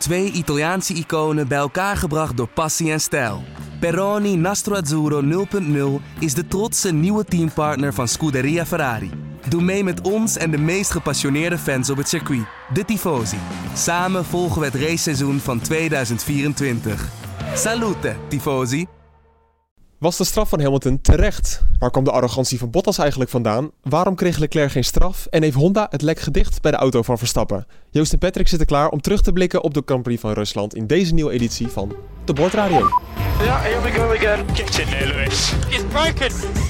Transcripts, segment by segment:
Twee Italiaanse iconen bij elkaar gebracht door passie en stijl. Peroni Nastro Azzurro 0.0 is de trotse nieuwe teampartner van Scuderia Ferrari. Doe mee met ons en de meest gepassioneerde fans op het circuit, de Tifosi. Samen volgen we het raceseizoen van 2024. Salute, Tifosi! Was de straf van Hamilton terecht? Waar kwam de arrogantie van Bottas eigenlijk vandaan? Waarom kreeg Leclerc geen straf? En heeft Honda het lek gedicht bij de auto van Verstappen? Joost en Patrick zitten klaar om terug te blikken op de Grand Prix van Rusland in deze nieuwe editie van de Bordradio. Yeah, here we go again. Get in there, Lewis. It's broken.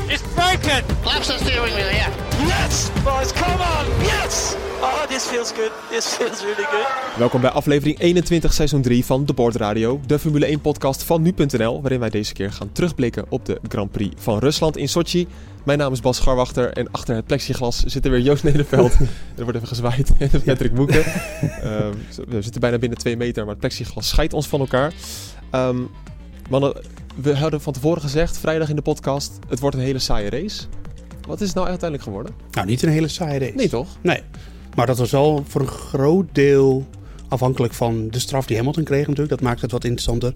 It's broken. Flaps the steering wheel, yeah. Yes, boys, come on. Yes. Oh, this feels good. This feels really good. Welkom bij aflevering 21, seizoen 3 van de Bordradio, de Formule 1 podcast van nu.nl, waarin wij deze keer gaan terugblikken op de Grand Prix van Rusland in Sochi. Mijn naam is Bas Scharwachter en achter het plexiglas zit er weer Joost Nederveld. er wordt even gezwaaid en Patrick Boeken. Ehm, we zitten bijna binnen 2 meter, maar het plexiglas scheidt ons van elkaar. Ehm, mannen, we hadden van tevoren gezegd, vrijdag in de podcast, het wordt een hele saaie race. Wat is het nou uiteindelijk geworden? Nou, niet een hele saaie race. Nee, toch? Nee. Maar dat was wel voor een groot deel afhankelijk van de straf die Hamilton kreeg natuurlijk. Dat maakt het wat interessanter.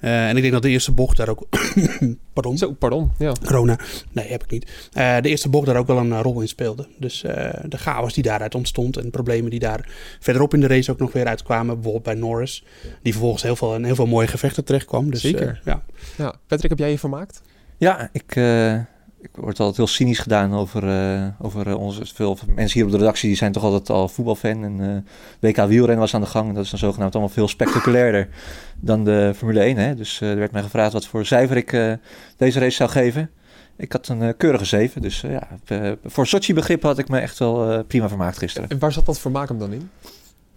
Uh, en ik denk dat de eerste bocht daar ook... pardon. Zo, pardon, ja. Corona. Nee, heb ik niet. Uh, de eerste bocht daar ook wel een uh, rol in speelde. Dus de chaos die daaruit ontstond en problemen die daar verderop in de race ook nog weer uitkwamen. Bijvoorbeeld bij Norris. Die vervolgens heel veel, in heel veel mooie gevechten terecht kwam. Dus, Zeker. ja. ja. Patrick, heb jij je vermaakt? Ja, ik ik word altijd heel cynisch gedaan over, uh, over uh, onze. Veel mensen hier op de redactie die zijn toch altijd al voetbalfan. En uh, WK wielrennen was aan de gang. En dat is dan zogenaamd allemaal veel spectaculairder dan de Formule 1. Hè? Dus er werd mij gevraagd wat voor cijfer ik deze race zou geven. Ik had een keurige 7. Dus ja, voor Sochi begrip had ik me echt wel prima vermaakt gisteren. En waar zat dat vermaak hem dan in?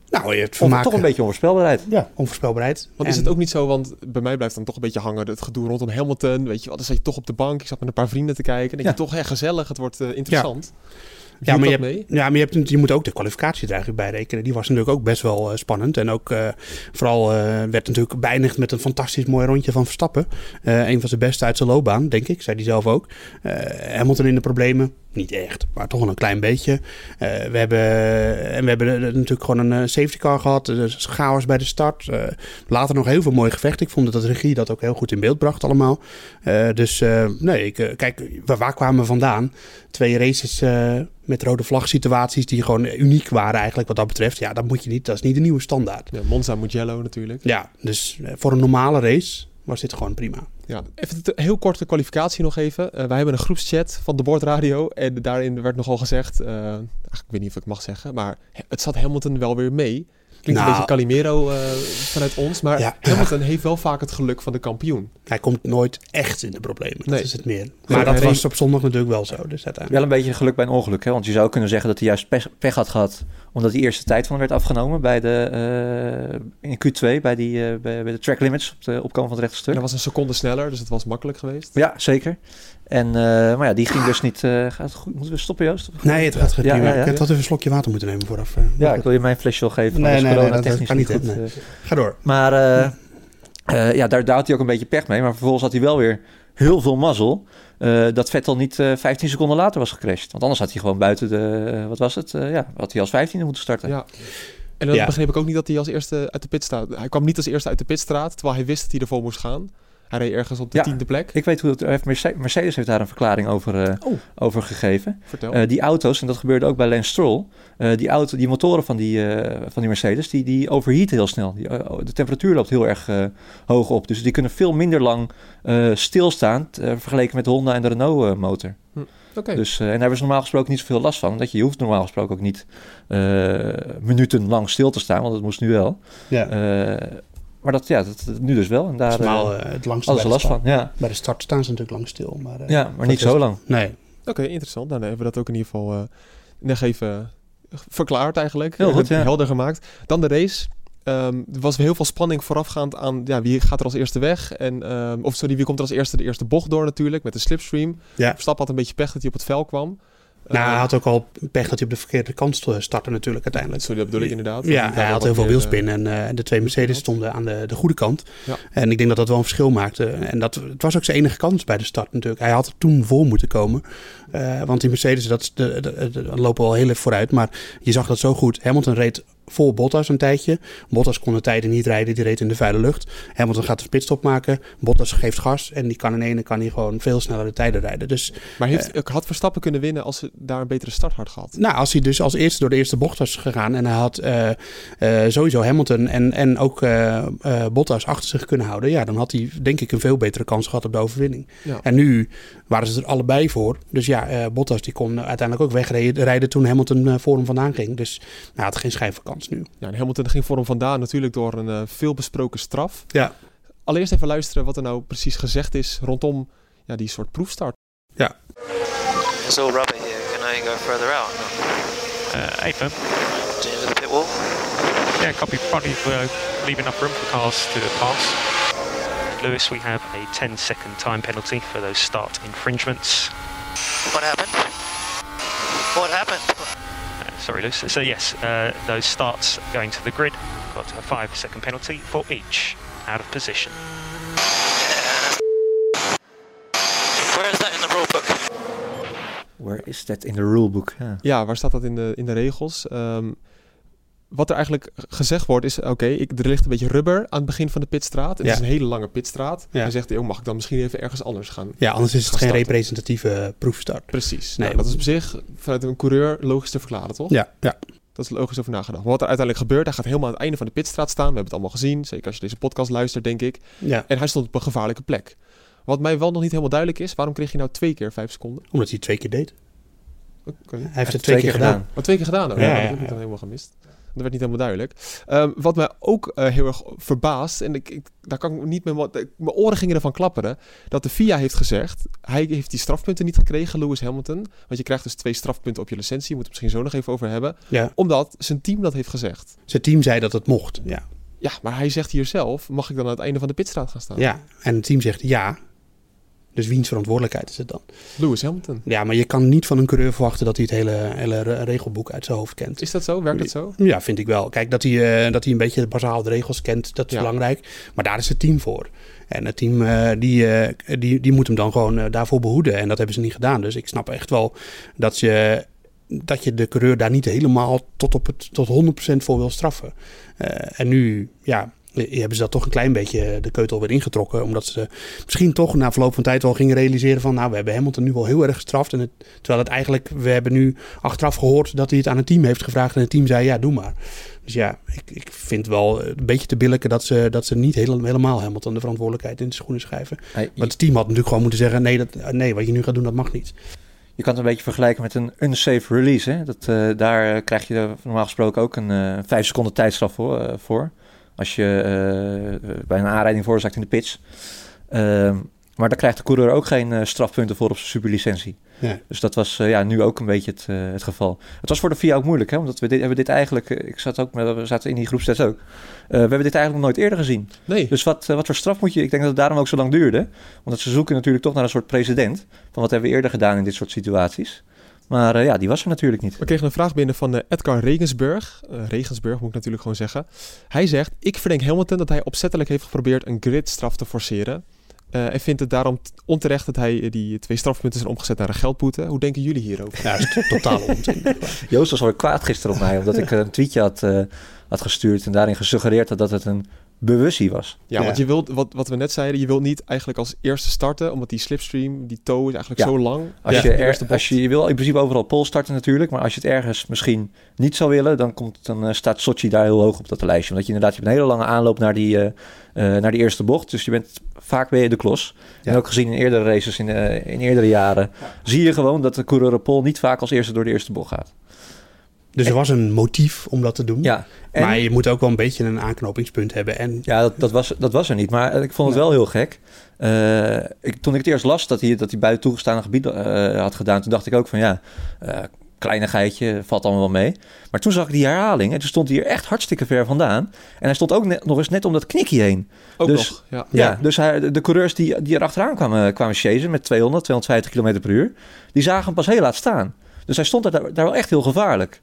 Nou, je hebt vermaak... toch een beetje onvoorspelbaarheid. Ja, onvoorspelbaarheid. Want is het ook niet zo, want bij mij blijft dan toch een beetje hangen het gedoe rondom Hamilton. Weet je wat, dan zat je toch op de bank. Ik zat met een paar vrienden te kijken. En denk je toch, echt gezellig, het wordt uh, interessant. Ja. Ja maar, je hebt, ja, maar je, hebt, je moet ook de kwalificatie er eigenlijk bij rekenen. Die was natuurlijk ook best wel uh, spannend. En ook uh, vooral uh, werd natuurlijk beëindigd met een fantastisch mooi rondje van Verstappen. een van zijn beste uit zijn loopbaan, denk ik. Zei hij zelf ook. Hamilton in de problemen. Niet echt, maar toch wel een klein beetje. we hebben, en we hebben natuurlijk gewoon een safety car gehad. Dus chaos bij de start. later nog heel veel mooie gevechten. Ik vond dat de regie dat ook heel goed in beeld bracht allemaal. dus nee, ik, kijk, waar, waar kwamen we vandaan? Twee races met rode vlag situaties die gewoon uniek waren eigenlijk wat dat betreft. Ja, dat moet je niet. Dat is niet de nieuwe standaard. Ja, Monza moet yellow natuurlijk. Ja, dus voor een normale race was dit gewoon prima. Ja, even een heel korte kwalificatie nog even. Uh, wij hebben een groepschat van de Bordradio en daarin werd nogal gezegd, uh, ik weet niet of ik mag zeggen, maar het zat Hamilton wel weer mee. Klinkt nou, een beetje Calimero uh, vanuit ons, maar ja, Hamilton heeft wel vaak het geluk van de kampioen. Hij komt nooit echt in de problemen, dat nee. is het meer. Maar dat was op zondag natuurlijk wel zo. Dus Wel een beetje geluk bij een ongeluk, hè? want je zou kunnen zeggen dat hij juist pech, pech had gehad omdat die eerste tijd van hem werd afgenomen bij de, uh, in Q2, bij, die, uh, bij, bij, de track limits op de opkomen van het rechte stuk. Dat was een seconde sneller, dus het was makkelijk geweest. Ja, zeker. En, uh, maar ja, die ging dus niet. gaat het goed? Moeten we stoppen, Joost? Nee, het gaat goed. Ja, ja, ja, ik had even een slokje water moeten nemen vooraf. ja, ik wil je mijn flesje wel geven. Nee, nee, nee, dat kan niet goed. Nee. Ga door. Maar ja, daar, daar had hij ook een beetje pech mee. Maar vervolgens had hij wel weer heel veel mazzel. Uh, dat Vettel niet uh, 15 seconden later was gecrashed. Want anders had hij gewoon buiten de, uh, wat was het? Uh, ja, had hij als 15e moeten starten. Ja. En dan ja. begreep ik ook niet dat hij als eerste uit de pitstraat... Hij kwam niet als eerste uit de pitstraat, terwijl hij wist dat hij ervoor moest gaan. Hij reed ergens op de ja, tiende plek. Ik weet hoe het... Heeft Mercedes heeft daar een verklaring over, uh, oh. over gegeven. Vertel. Uh, die auto's, en dat gebeurde ook bij Lance Stroll... Uh, die, auto, die motoren van die, van die Mercedes, die, die overheaten heel snel. Die, de temperatuur loopt heel erg hoog op. Dus die kunnen veel minder lang stilstaan... vergeleken met de Honda en de Renault motor. Hm. Okay. Dus, en daar hebben ze normaal gesproken niet zoveel last van. Dat je, je hoeft normaal gesproken ook niet minuten lang stil te staan, want dat moest nu wel. Ja. Maar dat, ja, dat, nu dus wel. En daar uh, het langste bij last van. Ja. Bij de start staan ze natuurlijk lang stil. Maar, uh, ja, maar niet zo lang. Nee. Oké, okay, interessant. Nou, dan hebben we dat ook in ieder geval uh, nog even verklaard eigenlijk. Heel goed, ja. Helder gemaakt. Dan de race. Um, er was heel veel spanning voorafgaand aan ja, wie gaat er als eerste weg. En, um, of sorry, wie komt er als eerste de eerste bocht door natuurlijk met de slipstream. Ja. Verstappen had een beetje pech dat hij op het vel kwam. Nou, hij had ook al pech dat hij op de verkeerde kant startte natuurlijk uiteindelijk. Sorry, dat bedoel ik inderdaad. Ja, hij had heel veel wielspin en uh, de twee Mercedes stonden aan de, de goede kant. Ja. En ik denk dat dat wel een verschil maakte. En dat, het was ook zijn enige kans bij de start natuurlijk. Hij had toen voor moeten komen. Uh, want die Mercedes, dat, de, de, de, de, lopen wel heel even vooruit. Maar je zag dat zo goed. Hamilton reed voor Bottas een tijdje. Bottas kon de tijden niet rijden, die reed in de vuile lucht. Hamilton gaat de pitstop maken. Bottas geeft gas en die kan in ene kan hij gewoon veel sneller de tijden rijden. Dus, maar heeft, uh, had Verstappen kunnen winnen als ze daar een betere start had gehad? Nou, als hij dus als eerste door de eerste bocht was gegaan en hij had uh, sowieso Hamilton en, en ook Bottas achter zich kunnen houden, ja, dan had hij denk ik een veel betere kans gehad op de overwinning. Ja. En nu waren ze er allebei voor. Dus ja, Bottas die kon uiteindelijk ook wegrijden toen Hamilton voor hem vandaan ging. Dus nou, had geen schijn van kans nu. Ja, en Hamilton ging voor hem vandaan natuurlijk door een uh, veelbesproken straf. Ja. Allereerst even luisteren wat er nou precies gezegd is rondom ja, die soort proefstart. Ja. It's all rubber here. Can I go further out? Uh, even. To the pit wall? Yeah, copy. Probably uh, leave enough room for cars to pass. Lewis, we have a 10 second time penalty for those start infringements. What happened? What happened? Sorry, Lewis. So, yes, uh, those starts going to the grid got a 5 second penalty for each out of position. Where is that in the rulebook? Where is that in the rulebook? Ja, ja waar staat dat in de, in de regels? Um, wat er eigenlijk gezegd wordt is, oké, okay, er ligt een beetje rubber aan het begin van de pitstraat. Het ja. is een hele lange pitstraat. Ja. Hij zegt, joh, mag ik dan misschien even ergens anders gaan Ja, anders is het geen representatieve proefstart. Precies. Nee, nou, dat is op zich vanuit een coureur logisch te verklaren, toch? Ja, ja. Dat is logisch over nagedacht. Maar wat er uiteindelijk gebeurt, hij gaat helemaal aan het einde van de pitstraat staan. We hebben het allemaal gezien, zeker als je deze podcast luistert, denk ik. Ja. En hij stond op een gevaarlijke plek. Wat mij wel nog niet helemaal duidelijk is, waarom kreeg je nou twee keer vijf seconden? Omdat hij twee keer deed. Okay. Hij heeft het twee, twee keer gedaan. gedaan. Oh, twee keer gedaan? Oh, ja, ja, ja, dat heb ik helemaal gemist. Dat werd niet helemaal duidelijk. Um, wat mij ook uh, heel erg verbaast, en ik, ik, daar kan ik niet meer... Mijn oren gingen ervan klapperen, dat de FIA heeft gezegd... hij heeft die strafpunten niet gekregen, Lewis Hamilton. Want je krijgt dus twee strafpunten op je licentie. Je moet het misschien zo nog even over hebben. Ja. Omdat zijn team dat heeft gezegd. Zijn team zei dat het mocht, ja. Ja, maar hij zegt hier zelf, mag ik dan aan het einde van de pitstraat gaan staan? Ja, en het team zegt ja, dus wiens verantwoordelijkheid is het dan? Lewis Hamilton. Ja, maar je kan niet van een coureur verwachten dat hij het hele, hele regelboek uit zijn hoofd kent. Is dat zo? Werkt dat zo? Ja, vind ik wel. Kijk, dat hij, uh, dat hij een beetje bazaal de regels kent, dat is ja. belangrijk. Maar daar is het team voor. En het team uh, die, uh, die, die moet hem dan gewoon daarvoor behoeden. En dat hebben ze niet gedaan. Dus ik snap echt wel dat je, dat je de coureur daar niet helemaal tot, op het, tot 100% voor wil straffen. en nu, ja, hebben ze dat toch een klein beetje de keutel weer ingetrokken. Omdat ze misschien toch na verloop van tijd wel gingen realiseren van... nou, we hebben Hamilton nu wel heel erg gestraft. En het, terwijl het eigenlijk, we hebben nu achteraf gehoord dat hij het aan het team heeft gevraagd. En het team zei, ja, doe maar. Dus ja, ik, ik vind wel een beetje te billijken dat ze, dat ze niet helemaal Hamilton de verantwoordelijkheid in de schoenen schrijven. Hey, Want het team had natuurlijk gewoon moeten zeggen, nee, dat, nee, wat je nu gaat doen, dat mag niet. Je kan het een beetje vergelijken met een unsafe release. Hè? Dat, uh, daar krijg je normaal gesproken ook een uh, vijf seconden tijdstraf voor. Uh, voor als je uh, bij een aanrijding veroorzaakt in de pitch. Uh, maar daar krijgt de coureur ook geen uh, strafpunten voor op zijn superlicentie. Ja. Dus dat was ja, nu ook een beetje het, het geval. Het was voor de FIA ook moeilijk, hè? omdat we dit, hebben dit eigenlijk... Ik zat ook, we zaten in die groepstest ook. we hebben dit eigenlijk nog nooit eerder gezien. Nee. Dus wat, wat voor straf moet je... Ik denk dat het daarom ook zo lang duurde. Want ze zoeken natuurlijk toch naar een soort precedent. Van wat hebben we eerder gedaan in dit soort situaties. Maar uh, ja, die was er natuurlijk niet. We kregen een vraag binnen van uh, Edgar Regensburg. Uh, Regensburg moet ik natuurlijk gewoon zeggen. Hij zegt, ik verdenk Hamilton dat hij opzettelijk heeft geprobeerd een gridstraf te forceren. en vindt het daarom onterecht dat hij die twee strafpunten zijn omgezet naar een geldboete. Hoe denken jullie hierover? Ja, dat is totaal onzin. Joost was alweer kwaad gisteren op mij, omdat ik een tweetje had, had gestuurd en daarin gesuggereerd had dat het een bewustie was. Ja, ja, want je wilt, wat, wat we net zeiden, je wilt niet eigenlijk als eerste starten, omdat die slipstream, die toe is eigenlijk ja. zo lang. Als, ja. je er, als je, je wil in principe overal pol starten natuurlijk, maar als je het ergens misschien niet zou willen, dan, komt, dan uh, staat Sochi daar heel hoog op dat lijstje. Omdat je inderdaad je hebt een hele lange aanloop naar die, uh, uh, naar die eerste bocht, dus je bent vaak ben je de klos. En ook gezien in eerdere races in, in eerdere jaren, zie je gewoon dat de coureur op pol niet vaak als eerste door de eerste bocht gaat. Dus er was een motief om dat te doen. Ja, en, maar je moet ook wel een beetje een aanknopingspunt hebben. En, ja, dat, dat, was, dat was er niet. Maar ik vond het wel heel gek. Uh, ik, toen ik het eerst las dat hij, dat hij buiten toegestaande gebied uh, had gedaan... toen dacht ik ook van ja, uh, kleinigheidje, valt allemaal wel mee. Maar toen zag ik die herhaling en toen stond hij hier echt hartstikke ver vandaan. En hij stond ook net, nog eens net om dat knikje heen. Ook dus, nog, ja. ja, dus hij, de, de coureurs die, die er achteraan kwamen, kwamen chasen met 200, 250 km per uur... die zagen hem pas heel laat staan. Dus hij stond daar, daar wel echt heel gevaarlijk.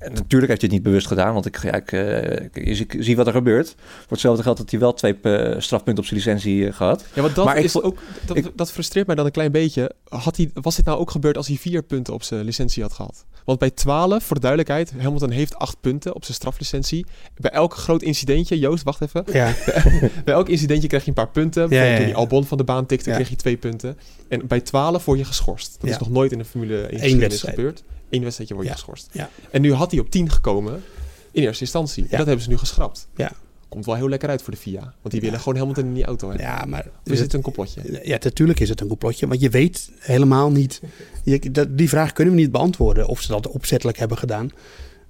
En natuurlijk heeft hij het niet bewust gedaan, want ik, ja, ik, uh, ik, zie wat er gebeurt. Voor hetzelfde geld dat hij wel twee uh, strafpunten op zijn licentie uh, gehad. Ja, want dat, maar is ik, ook, dat, ik, dat, frustreert mij dan een klein beetje. Had hij, was dit nou ook gebeurd als hij vier punten op zijn licentie had gehad? Want bij 12, voor de duidelijkheid, Hamilton heeft acht punten op zijn straflicentie. Bij elk groot incidentje, Joost, wacht even. Ja. bij elk incidentje krijg je een paar punten. Bijvoorbeeld toen die Albon van de baan tikte, kreeg je twee punten. En bij 12 word je geschorst. Dat is nog nooit in de Formule 1 wedstrijd gebeurd. Eén wedstrijdje word je geschorst. Ja. En nu had hij op 10 gekomen in eerste instantie. En dat hebben ze nu geschrapt. Ja. Komt wel heel lekker uit voor de FIA. Want die willen gewoon helemaal in die auto hebben. Ja, maar... is het een complotje? Ja, natuurlijk is het een complotje. Want je weet helemaal niet... Je, dat, die vraag kunnen we niet beantwoorden. Of ze dat opzettelijk hebben gedaan.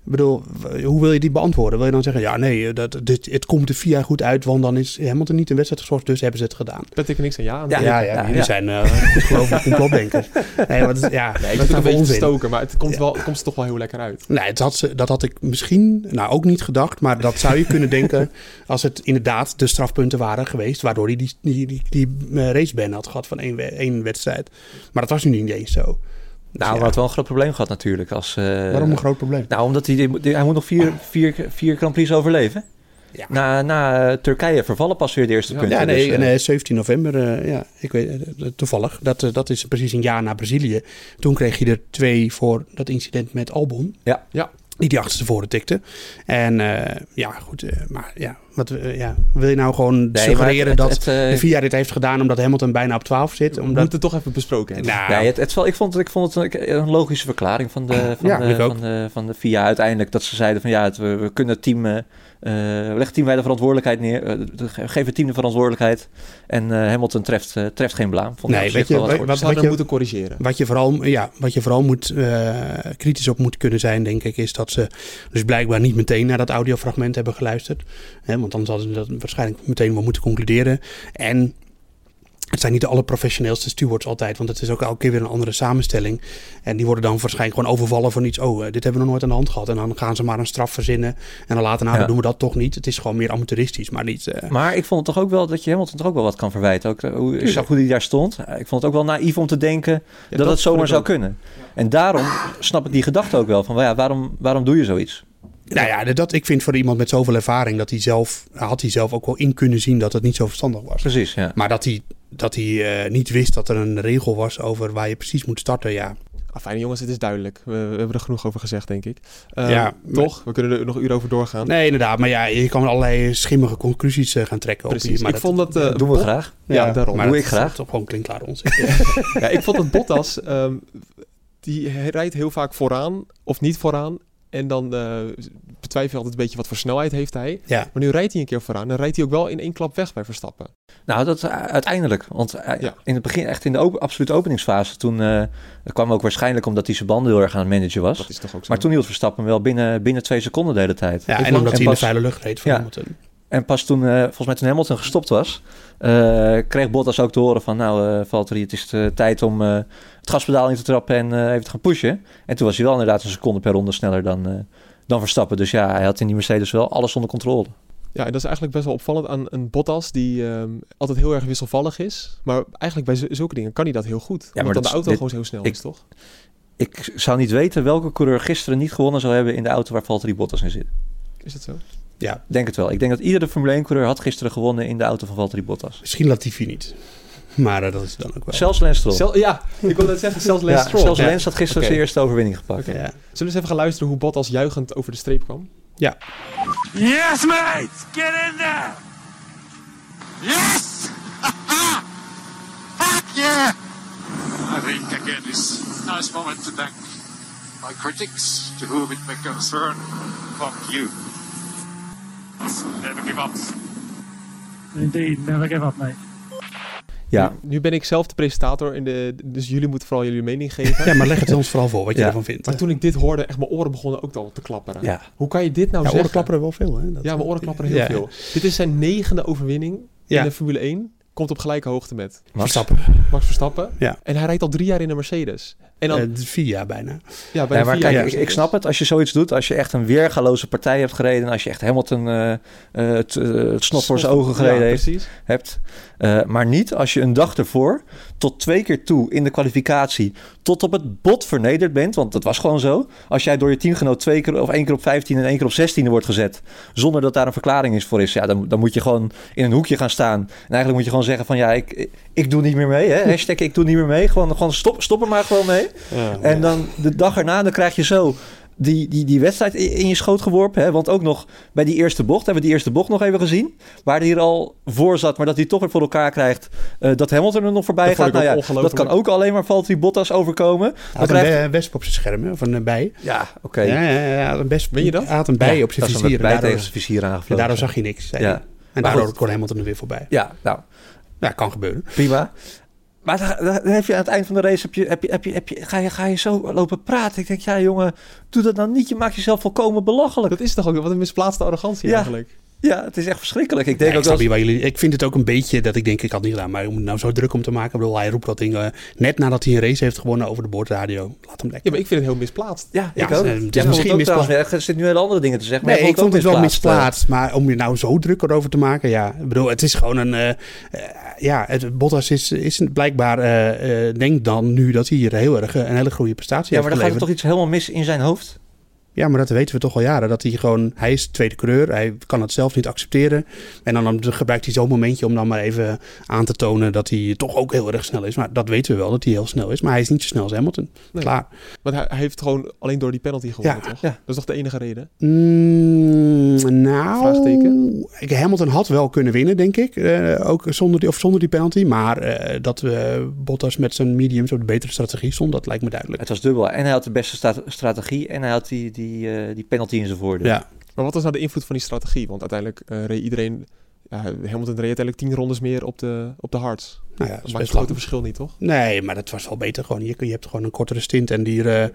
Ik bedoel, hoe wil je die beantwoorden? Wil je dan zeggen, ja nee, eh, dat, dit, het komt de VIA goed uit, want dan is Hamilton niet in wedstrijd geschorst, dus hebben ze het gedaan. Dat ik niks aan ja. Ja, ja, ja, jullie zijn uh, geloof ik complotdenkers. Nee, het, ja, nee, dat is een beetje stoken, maar het komt, wel, het komt toch wel heel lekker uit. Nee, het had, dat had ik misschien, nou ook niet gedacht, maar dat zou je kunnen denken als het inderdaad de strafpunten waren geweest, waardoor hij die, die, die, die, uh, raceban had gehad van één, één wedstrijd. Maar dat was nu niet eens zo. Nou, ja. had wel een groot probleem gehad natuurlijk. Als, uh, Waarom een groot probleem? Nou, omdat hij, hij moet nog vier, vier, vier Grand Prix overleven. Ja. Na, na Turkije vervallen pas weer de eerste punten. Ja, nee, dus, nee 17 november, uh, ja, ik weet, toevallig. Dat, dat is precies een jaar na Brazilië. Toen kreeg je er twee voor dat incident met Albon. Ja. ja die die achterstevoren tikte. En uh, ja, goed, uh, maar ja, wat, uh, ja, wil je nou gewoon nee, suggereren dat het, de VIA dit heeft gedaan omdat Hamilton bijna op 12 zit? Omdat... We moeten het toch even besproken hebben. Nou, nee, het, het, ik, vond, ik vond het een, logische verklaring van de, van, ja, de, van, de, van de VIA uiteindelijk. Dat ze zeiden van ja, het, we, we, kunnen het team uh, we leggen team wij de verantwoordelijkheid neer. Uh, geven het team de verantwoordelijkheid. En uh, Hamilton treft, treft geen blaam. Vond nee, weet je, wat, wat, wat je moeten corrigeren. Wat je vooral, ja, wat je vooral moet, kritisch op moet kunnen zijn, denk ik, is dat ze dus blijkbaar niet meteen naar dat audiofragment hebben geluisterd. Hè, want dan hadden ze dat waarschijnlijk meteen wel moeten concluderen. En het zijn niet de allerprofessioneelste stewards altijd, want het is ook elke keer weer een andere samenstelling. En die worden dan waarschijnlijk gewoon overvallen van iets. Oh, eh, dit hebben we nog nooit aan de hand gehad. En dan gaan ze maar een straf verzinnen. En dan later, nou, dan doen we dat toch niet. Het is gewoon meer amateuristisch, maar niet... Uh... Maar ik vond het toch ook wel dat je Hamilton toch ook wel wat kan verwijten. Ook, hoe, ik zag hoe hij daar stond. Ik vond het ook wel naïef om te denken dat, het zomaar zou kunnen. En daarom snap ik die gedachte ook wel. Van ja, waarom, waarom doe je zoiets? Nou ja, dat, ik vind voor iemand met zoveel ervaring dat hij zelf, had hij zelf ook wel in kunnen zien dat het niet zo verstandig was. Precies, ja. Maar dat hij, dat hij uh, niet wist dat er een regel was over waar je precies moet starten, ja. Fijn jongens, het is duidelijk. We, we, hebben er genoeg over gezegd, denk ik. Uh, ja, toch? We kunnen er nog een uur over doorgaan. Nee, inderdaad. Maar ja, je kan allerlei schimmige conclusies uh, gaan trekken. Precies. Op maar ik vond dat... Uh, doen we graag. Ja, ja daarom. Maar doe ik graag. Dat gewoon klinkklaar ons. ja, ik vond dat Bottas... Um, die rijdt heel vaak vooraan of niet vooraan. En dan uh, betwijfel je altijd een beetje wat voor snelheid heeft hij. Ja. Maar nu rijdt hij een keer vooraan. Dan rijdt hij ook wel in één klap weg bij Verstappen. Nou, dat uh, uiteindelijk. Want uh, ja. in het begin, echt in de op absolute openingsfase, toen kwam ook waarschijnlijk omdat hij zijn banden heel erg aan het managen was. Dat is toch ook zo. Maar toen hield Verstappen wel binnen, binnen twee seconden de hele tijd. Ja, en, omdat hij in de vuile lucht reed van ja. Hamilton. En pas toen, uh, volgens mij toen Hamilton gestopt was, uh, kreeg Bottas ook te horen van... nou, uh, Valtteri, het is tijd om het gaspedaal in te trappen en even te gaan pushen. En toen was hij wel inderdaad een seconde per ronde sneller dan, dan Verstappen. Dus ja, hij had in die Mercedes wel alles onder controle. Ja, en dat is eigenlijk best wel opvallend aan een Bottas die um, altijd heel erg wisselvallig is. Maar eigenlijk bij zulke dingen kan hij dat heel goed. Ja, maar de auto dit, gewoon heel snel ik, is, toch? Ik zou niet weten welke coureur gisteren niet gewonnen zou hebben in de auto waar Valtteri Bottas in zit. Is dat zo? Ja, denk het wel. Ik denk dat iedere Formule 1-coureur had gisteren gewonnen in de auto van Valtteri Bottas. Misschien Latifi niet. Maar uh, dat is dan ook wel. Zelfs Lance Stroll. Zel ja, ik wilde net zeggen, zelfs Lance ja, Stroll. Zelfs ja. Lance had gisteren okay. zijn eerste overwinning gepakt. Okay. Ja. Zullen we eens even gaan luisteren hoe Bottas juichend over de streep kwam? Ja. Yes, mate! Get in there! Yes! Fuck yeah! I think again this nice moment to thank my critics, to whom it may concern. Fuck you. Never give up. Indeed, never give up, mate. Ja. Nu, ben ik zelf de presentator, in de, dus jullie moeten vooral jullie mening geven. Ja, maar leg het ons vooral voor, wat je ervan vindt. Maar toen ik dit hoorde, echt mijn oren begonnen ook al te klapperen. Ja. Hoe kan je dit nou ja, zeggen? oren klapperen wel veel, hè? Dat ja, mijn oren klapperen heel veel. Dit is zijn negende overwinning in de Formule 1. Komt op gelijke hoogte met Max Verstappen. Max Verstappen. Ja. En hij rijdt al drie jaar in een Mercedes. En dan, Eh, vier jaar bijna. ja, bij Ja, de maar vier kijk, jaar ik, ik snap het. Als je zoiets doet, als je echt een weergaloze partij hebt gereden... als je echt Hamilton eh, eh, het, eh, het snot voor zijn ogen gereden ja, heeft, precies. hebt. Eh, maar niet als je een dag ervoor tot twee keer toe in de kwalificatie... tot op het bot vernederd bent. Want dat was gewoon zo. Als jij door je teamgenoot twee keer of één keer op 15 en één keer op 16 wordt gezet... zonder dat daar een verklaring is voor is... Ja, dan, dan moet je gewoon in een hoekje gaan staan. En eigenlijk moet je gewoon zeggen van... ja, ik, ik, ik doe niet meer mee. Hè? Hashtag ik doe niet meer mee. Gewoon, gewoon stop, stop er maar gewoon mee. Ja. En dan de dag erna, dan krijg je zo die, die, die wedstrijd in je schoot geworpen. Hè? Want ook nog bij die eerste bocht, hebben we die eerste bocht nog even gezien. Waar hij er al voor zat, maar dat hij toch weer voor elkaar krijgt. eh, dat Hamilton er nog voorbij Dat gaat. Nou ja, dat kan ook alleen maar Valtteri Bottas overkomen. Hij had krijgt... een we- wesp op zijn scherm, hè, van eh, bij. Ja, oké. Ja, ja, ja, een best, Ben je dat? Hij had een bij Ja, op zijn dat is een vizier. Bij daardoor, tegen zijn vizier en aangevlogen. daardoor zag je niks. Ja. En Maar daardoor goed. kon Hamilton er weer voorbij. Ja, nou, Ja, kan gebeuren. prima. Maar dan, dan heb je aan het eind van de race heb je, heb je, heb je, heb je, ga, je, ga je zo lopen praten. Ik denk, ja jongen, doe dat dan niet. Je maakt jezelf volkomen belachelijk. Dat is toch ook wat een misplaatste arrogantie Ja. eigenlijk. Ja, het is echt verschrikkelijk. Ik denk Ja, ik, ook jullie, ik vind het ook een beetje dat ik denk, ik had niet gedaan. Maar je moet nou zo druk om te maken. Ik bedoel, hij roept dat ding eh, net nadat hij een race heeft gewonnen over de boordradio. Laat hem lekker. Ja, maar ik vind het heel misplaatst. Ja, Ja, ik ook. het is misschien het misplaatst. trouwens, Er zit nu hele andere dingen te zeggen. maar Nee, ik vond het wel misplaatst. misplaatst. Maar om je nou zo druk erover te maken, ja. Ik bedoel, het is gewoon een... eh, eh, ja, het, Bottas is, is een- blijkbaar... eh eh, denkt dan nu dat hij hier heel erg eh, een hele goede prestatie Ja, maar heeft dan gaat er toch iets helemaal mis in zijn hoofd? Ja, maar dat weten we toch al jaren. Dat hij gewoon... Hij is tweede coureur. Hij kan het zelf niet accepteren. En dan, dan gebruikt hij zo'n momentje om dan maar even aan te tonen... dat hij toch ook heel erg snel is. Maar dat weten we wel, dat hij heel snel is. Maar hij is niet zo snel als Hamilton. Nee. Klaar. Want hij, hij heeft gewoon alleen door die penalty gewonnen, Ja, toch? ja. Dat is toch de enige reden? Mm, nou, Vraagteken? Hamilton had wel kunnen winnen, denk ik. Eh, ook zonder die, of zonder die penalty. Maar eh, dat we Bottas met zijn mediums op de betere strategie stond, dat lijkt me duidelijk. Het was dubbel. En hij had de beste strategie en hij had die, die, eh, die penalty in zijn voordeel. Ja, Maar wat was nou de invloed van die strategie? Want uiteindelijk eh, reed iedereen... Ja, Hamilton reed uiteindelijk tien rondes meer op de, op de hards. nou ja, dat maakt het grote lang. verschil niet, toch? Nee, maar dat was wel beter gewoon. Je, je hebt gewoon een kortere stint en die... eh,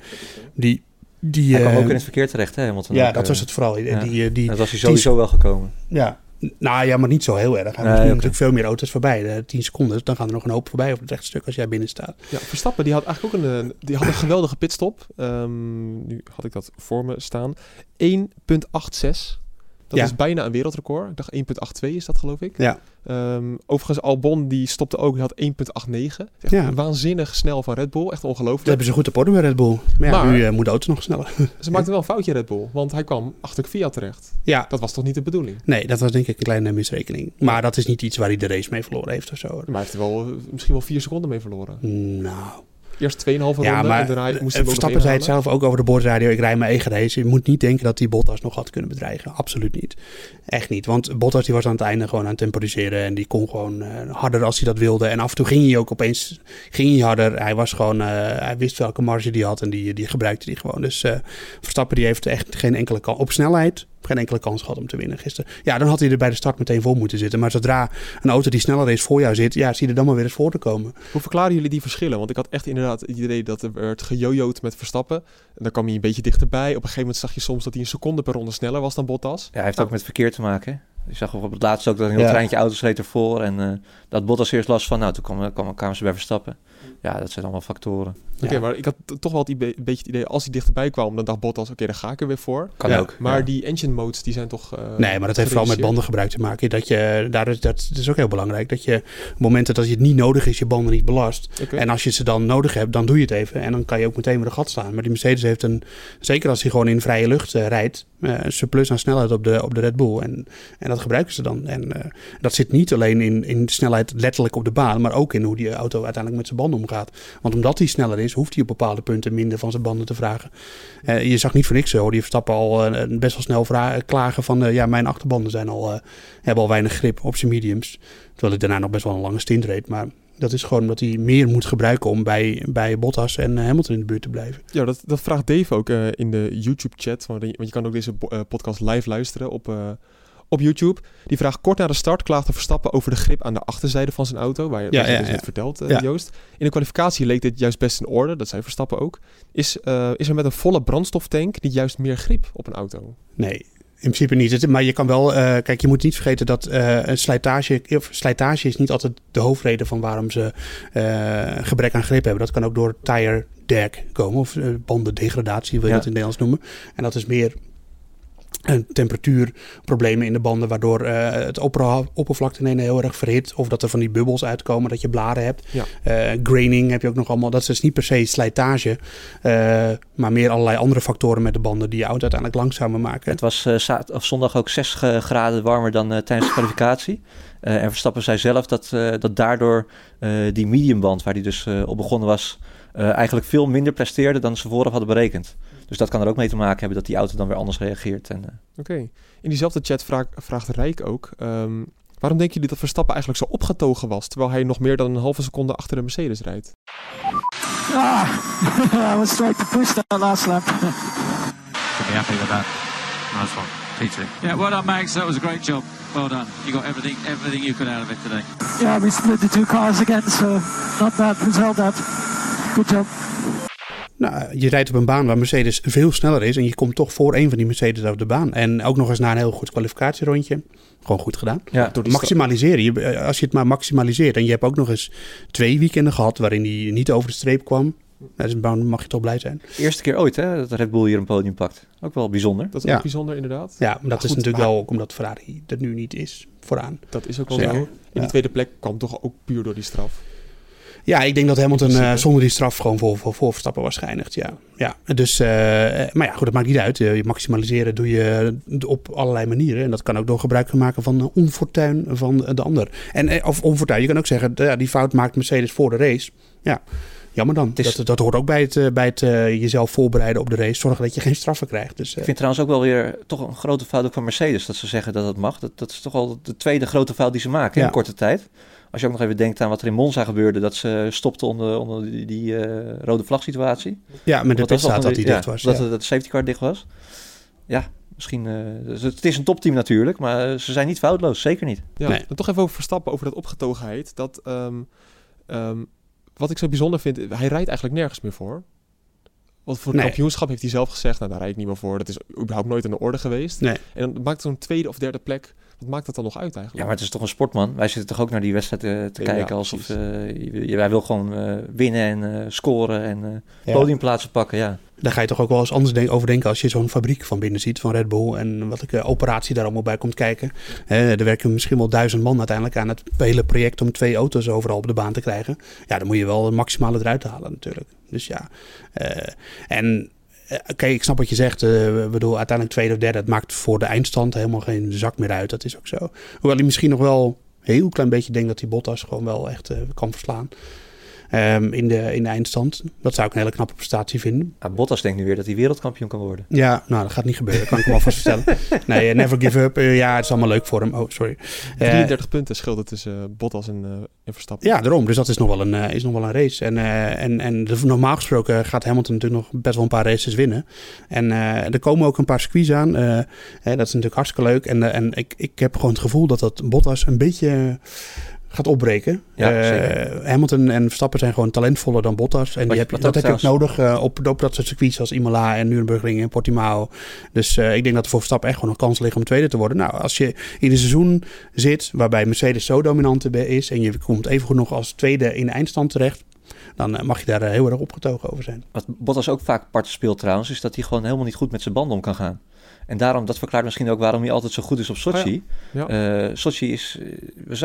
die, die Hij kwam ook in het verkeer terecht, hè, Hamilton. ja, ook, dat was het vooral. ja. Die, die, Dat was hij sowieso wel gekomen. ja. Nou ja, maar niet zo heel erg. Hij Nee, was nu oké. natuurlijk veel meer auto's voorbij. De 10 seconden, dan gaan er nog een hoop voorbij op het rechtstuk als jij binnen staat. Ja, Verstappen die had eigenlijk ook een, eh, die had een geweldige pitstop. Ehm, nu had ik dat voor me staan. 1.86. Dat Ja. is bijna een wereldrecord. Ik dacht 1.82 is dat geloof ik. Ja. Ehm, overigens Albon die stopte ook, die had 1.89. Echt Ja. waanzinnig snel van Red Bull. Echt Dat ongelooflijk. hebben ze goed op orde bij Red Bull. Maar ja, Maar- nu eh, moet de auto nog sneller. Ze maakten wel een foutje Red Bull, want hij kwam achter Fiat terecht. ja, Dat was toch niet de bedoeling? nee, dat was denk ik een kleine misrekening. Maar dat is niet iets waar hij de race mee verloren heeft of zo. Maar hij heeft er wel, eh, misschien wel vier seconden mee verloren. Nou, Eerst 2,5 ja, maar en daarna moest hij eh, nog Verstappen zei het zelf ook over de boordradio. Ik rij mijn eigen race. Je moet niet denken dat die Bottas nog had kunnen bedreigen. Absoluut niet. Echt niet. Want Bottas die was aan het einde gewoon aan het temporiseren. En die kon gewoon eh, harder als hij dat wilde. En af en toe ging hij ook opeens ging hij harder. Hij was gewoon, eh, hij wist welke marge die had. En die, die gebruikte die gewoon. Dus Verstappen die heeft echt geen enkele kans. Op snelheid geen enkele kans gehad om te winnen gisteren. Ja, dan had hij er bij de start meteen voor moeten zitten. Maar zodra een auto die sneller is voor jou zit, ja, zie je er dan maar weer eens voor te komen. Hoe verklaren jullie die verschillen? Want ik had echt inderdaad het idee dat er werd gejojoed met Verstappen. En dan kwam hij een beetje dichterbij. Op een gegeven moment zag je soms dat hij een seconde per ronde sneller was dan Bottas. Ja, hij heeft ook met verkeer te maken. hè. Je zag op het laatst ook dat een heel Ja. treintje auto's reed ervoor. En eh, dat Bottas eerst last van. Nou, toen kwamen, kwamen, kwamen ze bij Verstappen. Ja, dat zijn allemaal factoren. Oké, Ja. maar ik had toch wel het idee, een beetje het idee, als hij dichterbij kwam, dan dacht Bottas, oké, daar ga ik er weer voor. Kan Ja, ook. Maar ja. die engine modes, die zijn toch... eh, Nee, maar dat heeft vooral met bandengebruik te maken. Dat je, daar is, dat is ook heel belangrijk. Dat je op momenten dat je het niet nodig is, je banden niet belast. Oké. En als je ze dan nodig hebt, dan doe je het even. En dan kan je ook meteen weer een gat slaan. Maar die Mercedes heeft een, zeker als hij gewoon in vrije lucht eh, rijdt, eh, een surplus aan snelheid op de, op de Red Bull. En, en dat gebruiken ze dan. En eh, dat zit niet alleen in, in snelheid letterlijk op de baan, maar ook in hoe die auto uiteindelijk met zijn banden omgaat. Want omdat hij sneller is, hoeft hij op bepaalde punten minder van zijn banden te vragen. Eh, je zag niet voor niks zo. Die Verstappen al eh, best wel snel klagen van... eh, ja, mijn achterbanden zijn al, eh, hebben al weinig grip op zijn mediums. Terwijl ik daarna nog best wel een lange stint reed. Maar dat is gewoon omdat hij meer moet gebruiken... om bij, bij Bottas en eh, Hamilton in de buurt te blijven. Ja, dat, dat vraagt Dave ook eh, in de YouTube-chat. Want je, kan ook deze eh, podcast live luisteren op, eh, op YouTube. Die vraagt kort na de start klaagde Verstappen over de grip aan de achterzijde van zijn auto. Waar je, Ja, ja, dus ja. vertelt, eh. Joost. In de kwalificatie leek dit juist best in orde. Dat zei Verstappen ook. Is, eh, is er met een volle brandstoftank niet juist meer grip op een auto? Nee, in principe niet. Maar je kan wel, uh, kijk, je moet niet vergeten dat uh, een slijtage, of slijtage is niet altijd de hoofdreden van waarom ze uh, gebrek aan grip hebben. Dat kan ook door tire drag komen, of bandendegradatie wil je dat in het Nederlands noemen. En dat is meer temperatuurproblemen in de banden, waardoor uh, het oppervlakte ineens heel erg verhit. Of dat er van die bubbels uitkomen, dat je bladen hebt. Ja. Uh, graining heb je ook nog allemaal. Dat is dus niet per se slijtage, uh, maar meer allerlei andere factoren met de banden die je auto uiteindelijk langzamer maken. Het was of zondag ook 6 graden warmer dan tijdens de kwalificatie. en Verstappen zei zelf dat, dat daardoor die mediumband, waar hij dus op begonnen was, eigenlijk veel minder presteerde dan ze vooraf hadden berekend. Dus dat kan er ook mee te maken hebben dat die auto dan weer anders reageert. En, uh... Oké. In diezelfde chat vraag, vraagt Rijk ook... Um, waarom denken jullie dat Verstappen eigenlijk zo opgetogen was... terwijl hij nog meer dan een halve seconde achter de Mercedes rijdt? Ah, I was trying to push that last lap. Be happy with that. Nice one. Peter. Yeah, well done, Max. That was a great job. Well done. You got everything, everything you could out of it today. Yeah, we split the two cars again, so not bad result that. Good job. Nou, je rijdt op een baan waar Mercedes veel sneller is. En je komt toch voor een van die Mercedes over de baan. En ook nog eens na een heel goed kwalificatierondje. Gewoon goed gedaan. Ja, Door maximaliseren. Je, eh, als je het maar maximaliseert. En je hebt ook nog eens twee weekenden gehad waarin hij niet over de streep kwam. Nou, dus mag je toch blij zijn. Eerste keer ooit hè, dat Red Bull hier een podium pakt. Ook wel bijzonder. Dat is ook bijzonder inderdaad. Ja, maar dat is natuurlijk wel ook omdat Ferrari er nu niet is vooraan. Dat is ook wel zo. In die tweede plek kwam toch ook puur door die straf. Ja, ik denk dat Hamilton uh, zonder die straf gewoon voor, voor, voor Verstappen was geëindigd. Ja. Ja, dus, uh, maar ja, goed, dat maakt niet uit. Je maximaliseren doe je op allerlei manieren. En dat kan ook door gebruik maken van onfortuin van de ander. En, of onfortuin, je kan ook zeggen, ja, die fout maakt Mercedes voor de race. Ja, jammer dan. Is, dat, dat hoort ook bij het, bij het uh, jezelf voorbereiden op de race. Zorgen dat je geen straffen krijgt. Dus, uh. Ik vind trouwens ook wel weer toch een grote fout ook van Mercedes. Dat ze zeggen dat het mag. Dat, dat is toch al de tweede grote fout die ze maken in korte tijd. Als je ook nog even denkt aan wat er in Monza gebeurde, dat ze stopte onder, onder die, die uh, rode vlag situatie. Ja, met de pitstraat dat hij dicht was. Dat, ja. dat de safety car dicht was. Ja, misschien... Uh, het is een topteam natuurlijk, maar ze zijn niet foutloos. Zeker niet. Ja, nee. toch even over Verstappen, over dat opgetogenheid. Dat, um, um, wat ik zo bijzonder vind, hij rijdt eigenlijk nergens meer voor. Want voor het nee. kampioenschap heeft hij zelf gezegd, nou daar rijd ik niet meer voor. Dat is überhaupt nooit in de orde geweest. Nee. En dan maakt zo'n tweede of derde plek wat maakt dat dan nog uit eigenlijk? Ja, maar het is toch een sportman. Wij zitten toch ook naar die wedstrijd te, te kijken alsof uh, wij wil gewoon uh, winnen en uh, scoren en podiumplaatsen pakken. Ja. Daar ga je toch ook wel eens anders denk, over denken als je zo'n fabriek van binnen ziet van Red Bull en wat ik operatie daar allemaal bij komt kijken. er werken misschien wel duizend man uiteindelijk aan het hele project om twee auto's overal op de baan te krijgen. Ja, dan moet je wel het maximale eruit halen natuurlijk. Dus ja, en eh, oké, ik snap wat je zegt. Uh, uiteindelijk tweede of derde. Het maakt voor de eindstand helemaal geen zak meer uit. Dat is ook zo. Hoewel hij misschien nog wel een heel klein beetje denkt dat hij Bottas gewoon wel echt uh, kan verslaan. Um, in, de, in de eindstand. Dat zou ik een hele knappe prestatie vinden. Ja, Bottas denkt nu weer dat hij wereldkampioen kan worden. Ja, nou, dat gaat niet gebeuren. Kan ik me alvast vertellen. Nee, uh, never give up. Uh, ja, het is allemaal leuk voor hem. Oh, sorry. 33 punten scheelt tussen Bottas en, en, Verstappen. Ja, daarom. Dus dat is nog wel een, is nog wel een race. En, en, en normaal gesproken gaat Hamilton natuurlijk nog best wel een paar races winnen. En er komen ook een paar squeeze aan. dat is natuurlijk hartstikke leuk. En, en ik, ik heb gewoon het gevoel dat dat Bottas een beetje gaat opbreken. Ja, uh, Hamilton en Verstappen zijn gewoon talentvoller dan Bottas. En die heb, dat heb je ook nodig uh, op, op dat soort circuits als Imola en Nürburgring en Portimao. Dus uh, ik denk dat er voor Verstappen echt gewoon een kans ligt om tweede te worden. Nou, als je in een seizoen zit waarbij Mercedes zo dominant is en je komt evengoed nog als tweede in de eindstand terecht, dan mag je daar heel erg opgetogen over zijn. Wat Bottas ook vaak part speelt trouwens, is dat hij gewoon helemaal niet goed met zijn banden om kan gaan. En daarom, dat verklaart misschien ook waarom hij altijd zo goed is op Sochi. Oh ja. Eh, Sochi is, eh,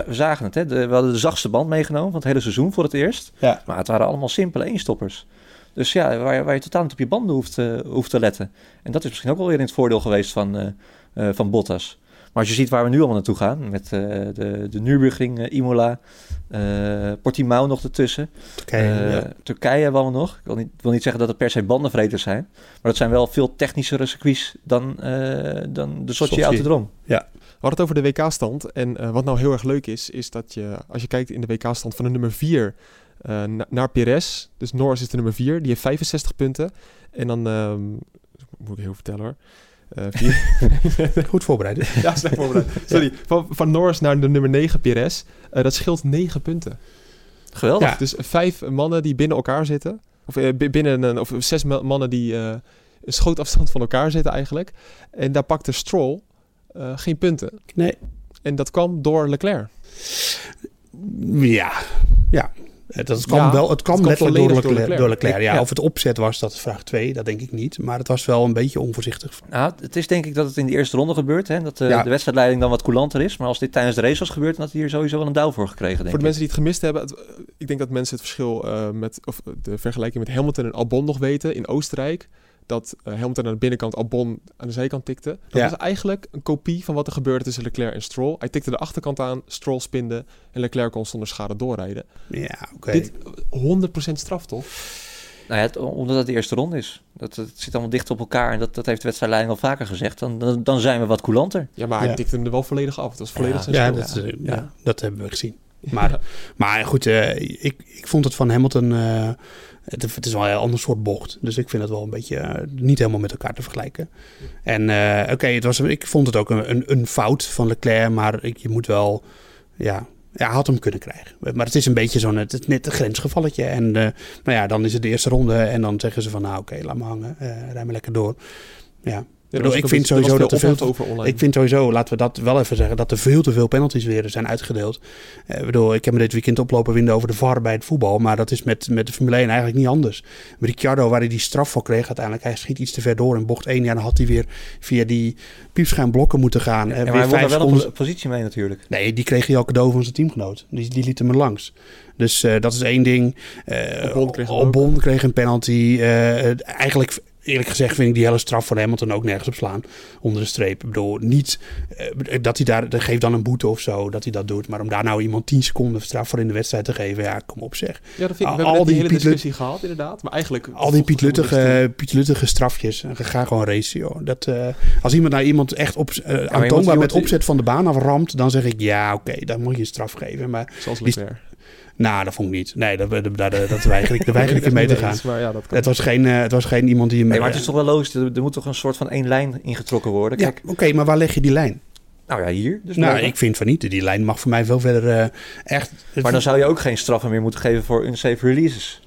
we, zagen het, hè? we hadden de zachtste band meegenomen van het hele seizoen voor het eerst. Ja. Maar het waren allemaal simpele eenstoppers. Dus ja, waar, waar je totaal niet op je banden hoeft, uh, hoeft te letten. En dat is misschien ook wel weer in het voordeel geweest van, van Bottas. Maar als je ziet waar we nu allemaal naartoe gaan, met uh, de, de Nürburgring, uh, Imola, uh, Portimao nog ertussen. Turkije, ja. Turkije hebben we nog. Ik wil, niet, wil niet zeggen dat het per se bandenvreters zijn. Maar dat zijn wel veel technischere circuits dan, dan de Sochi. Autodrom. Ja. We hadden het over de WK-stand. En wat nou heel erg leuk is, is dat je, als je kijkt in de WK-stand van de nummer 4 na, naar Perez. Dus Norris is de nummer 4, die heeft 65 punten. En dan, um, moet ik heel vertellen hoor. Uh, Goed voorbereid. ja, slecht voorbereid. Sorry. Van, van Norris naar de nummer 9, Perez. Uh, dat scheelt 9 punten. Geweldig. Ja. Dus vijf mannen die binnen elkaar zitten. Of, uh, binnen een, of zes mannen die een schootafstand van elkaar zitten eigenlijk. En daar pakte Stroll uh, geen punten. Nee. En dat kwam door Leclerc. Ja, ja. Dat kwam Ja, wel, het kwam het kwam letterlijk door volledig door Leclerc. Leclerc. Door Leclerc. Ja, Ja. Of het opzet was, dat is vraag 2. Dat denk ik niet. Maar het was wel een beetje onvoorzichtig. Nou, het is denk ik dat het in de eerste ronde gebeurt. Hè? Dat eh, Ja. de wedstrijdleiding dan wat coulanter is. Maar als dit tijdens de race was gebeurd, dan had hij hier sowieso wel een duw voor gekregen, denk Voor de ik. mensen die het gemist hebben, het- ik denk dat mensen het verschil eh, met, of de vergelijking met Hamilton en Albon nog weten in Oostenrijk. Dat eh, Hamilton aan de binnenkant, Albon aan de zijkant tikte. Dat Ja. is eigenlijk een kopie van wat er gebeurde tussen Leclerc en Stroll. Hij tikte de achterkant aan, Stroll spinde en Leclerc kon zonder schade doorrijden. Ja, oké. Dit 100% straf toch? Nou ja, het- omdat het de eerste ronde is. Dat, het zit allemaal dicht op elkaar. En dat, dat heeft de wedstrijdleiding al vaker gezegd. Dan, dan, dan zijn we wat coulanter. Ja, maar Ja. hij tikte hem er wel volledig af. Het was volledig Ja. zijn Ja, schuld. dat, eh, Ja. ja, dat hebben we gezien. Maar, maar goed, eh, ik, ik vond het van Hamilton... eh, het, het is wel een ander soort bocht. Dus ik vind het wel een beetje eh, niet helemaal met elkaar te vergelijken. En eh, oké, het was ik vond het ook een, een, een fout van Leclerc. Maar je moet wel... Ja, had hem kunnen krijgen. Maar het is een beetje zo'n... Net een grensgevalletje. En eh, nou ja, dan is het de eerste ronde. En dan zeggen ze van... Nou, oké, laat me hangen. rij maar lekker door. Ja, Bedoel, ik ook vind een sowieso dat er veel ophef over online. ik vind sowieso, laten we dat wel even zeggen, dat er veel te veel penalties weer zijn uitgedeeld. Eh, ik bedoel, ik heb me dit weekend oplopen winden over de VAR bij het voetbal, maar dat is met, met de Formule 1 eigenlijk niet anders. Ricciardo, waar hij die straf voor kreeg uiteindelijk, hij schiet iets te ver door in bocht 1. Ja, dan had hij weer via die piepschuimblokken moeten gaan. Ja, Eh, maar hij daar wel een seconden. po- positie mee natuurlijk. Nee, die kreeg hij al cadeau van zijn teamgenoot. Die, die liet hem er langs. Dus eh, dat is één ding. Eh Albon kreeg een penalty. Eh, eigenlijk, eerlijk gezegd, vind ik die hele straf van Hamilton ook nergens op slaan. Onder de streep. Ik bedoel, niet eh, dat hij daar, dat geeft dan een boete of zo, dat hij dat doet. Maar om daar nou iemand 10 seconden straf voor in de wedstrijd te geven, ja, kom op zeg. Ja, dat vind ik. Al- We hebben al die hele Piet Lut- discussie gehad, inderdaad. Maar eigenlijk... Al die niks toe. pietluttige, pietluttige strafjes. En Ga gewoon racen, joh. Dat, eh, als iemand nou iemand echt op, eh, aantoonbaar met opzet van de baan aframt, dan zeg ik ja, oké, dan moet je een straf geven. Maar Zoals Leclerc. Nou, dat vond ik niet. Nee, dat, dat, dat, dat weiger ik, weiger ik in mee te gaan. Maar ja, dat kan. Het was geen, eh, het was geen iemand die hem... Nee, maar het is toch wel logisch. Er, er moet toch een soort van één lijn ingetrokken worden. Ja, Kijk, oké, maar waar leg je die lijn? nou ja, hier. Dus nou, ik vind van niet. Die lijn mag voor mij veel verder eh, echt... Maar dan zou je ook geen straffen meer moeten geven voor unsafe releases.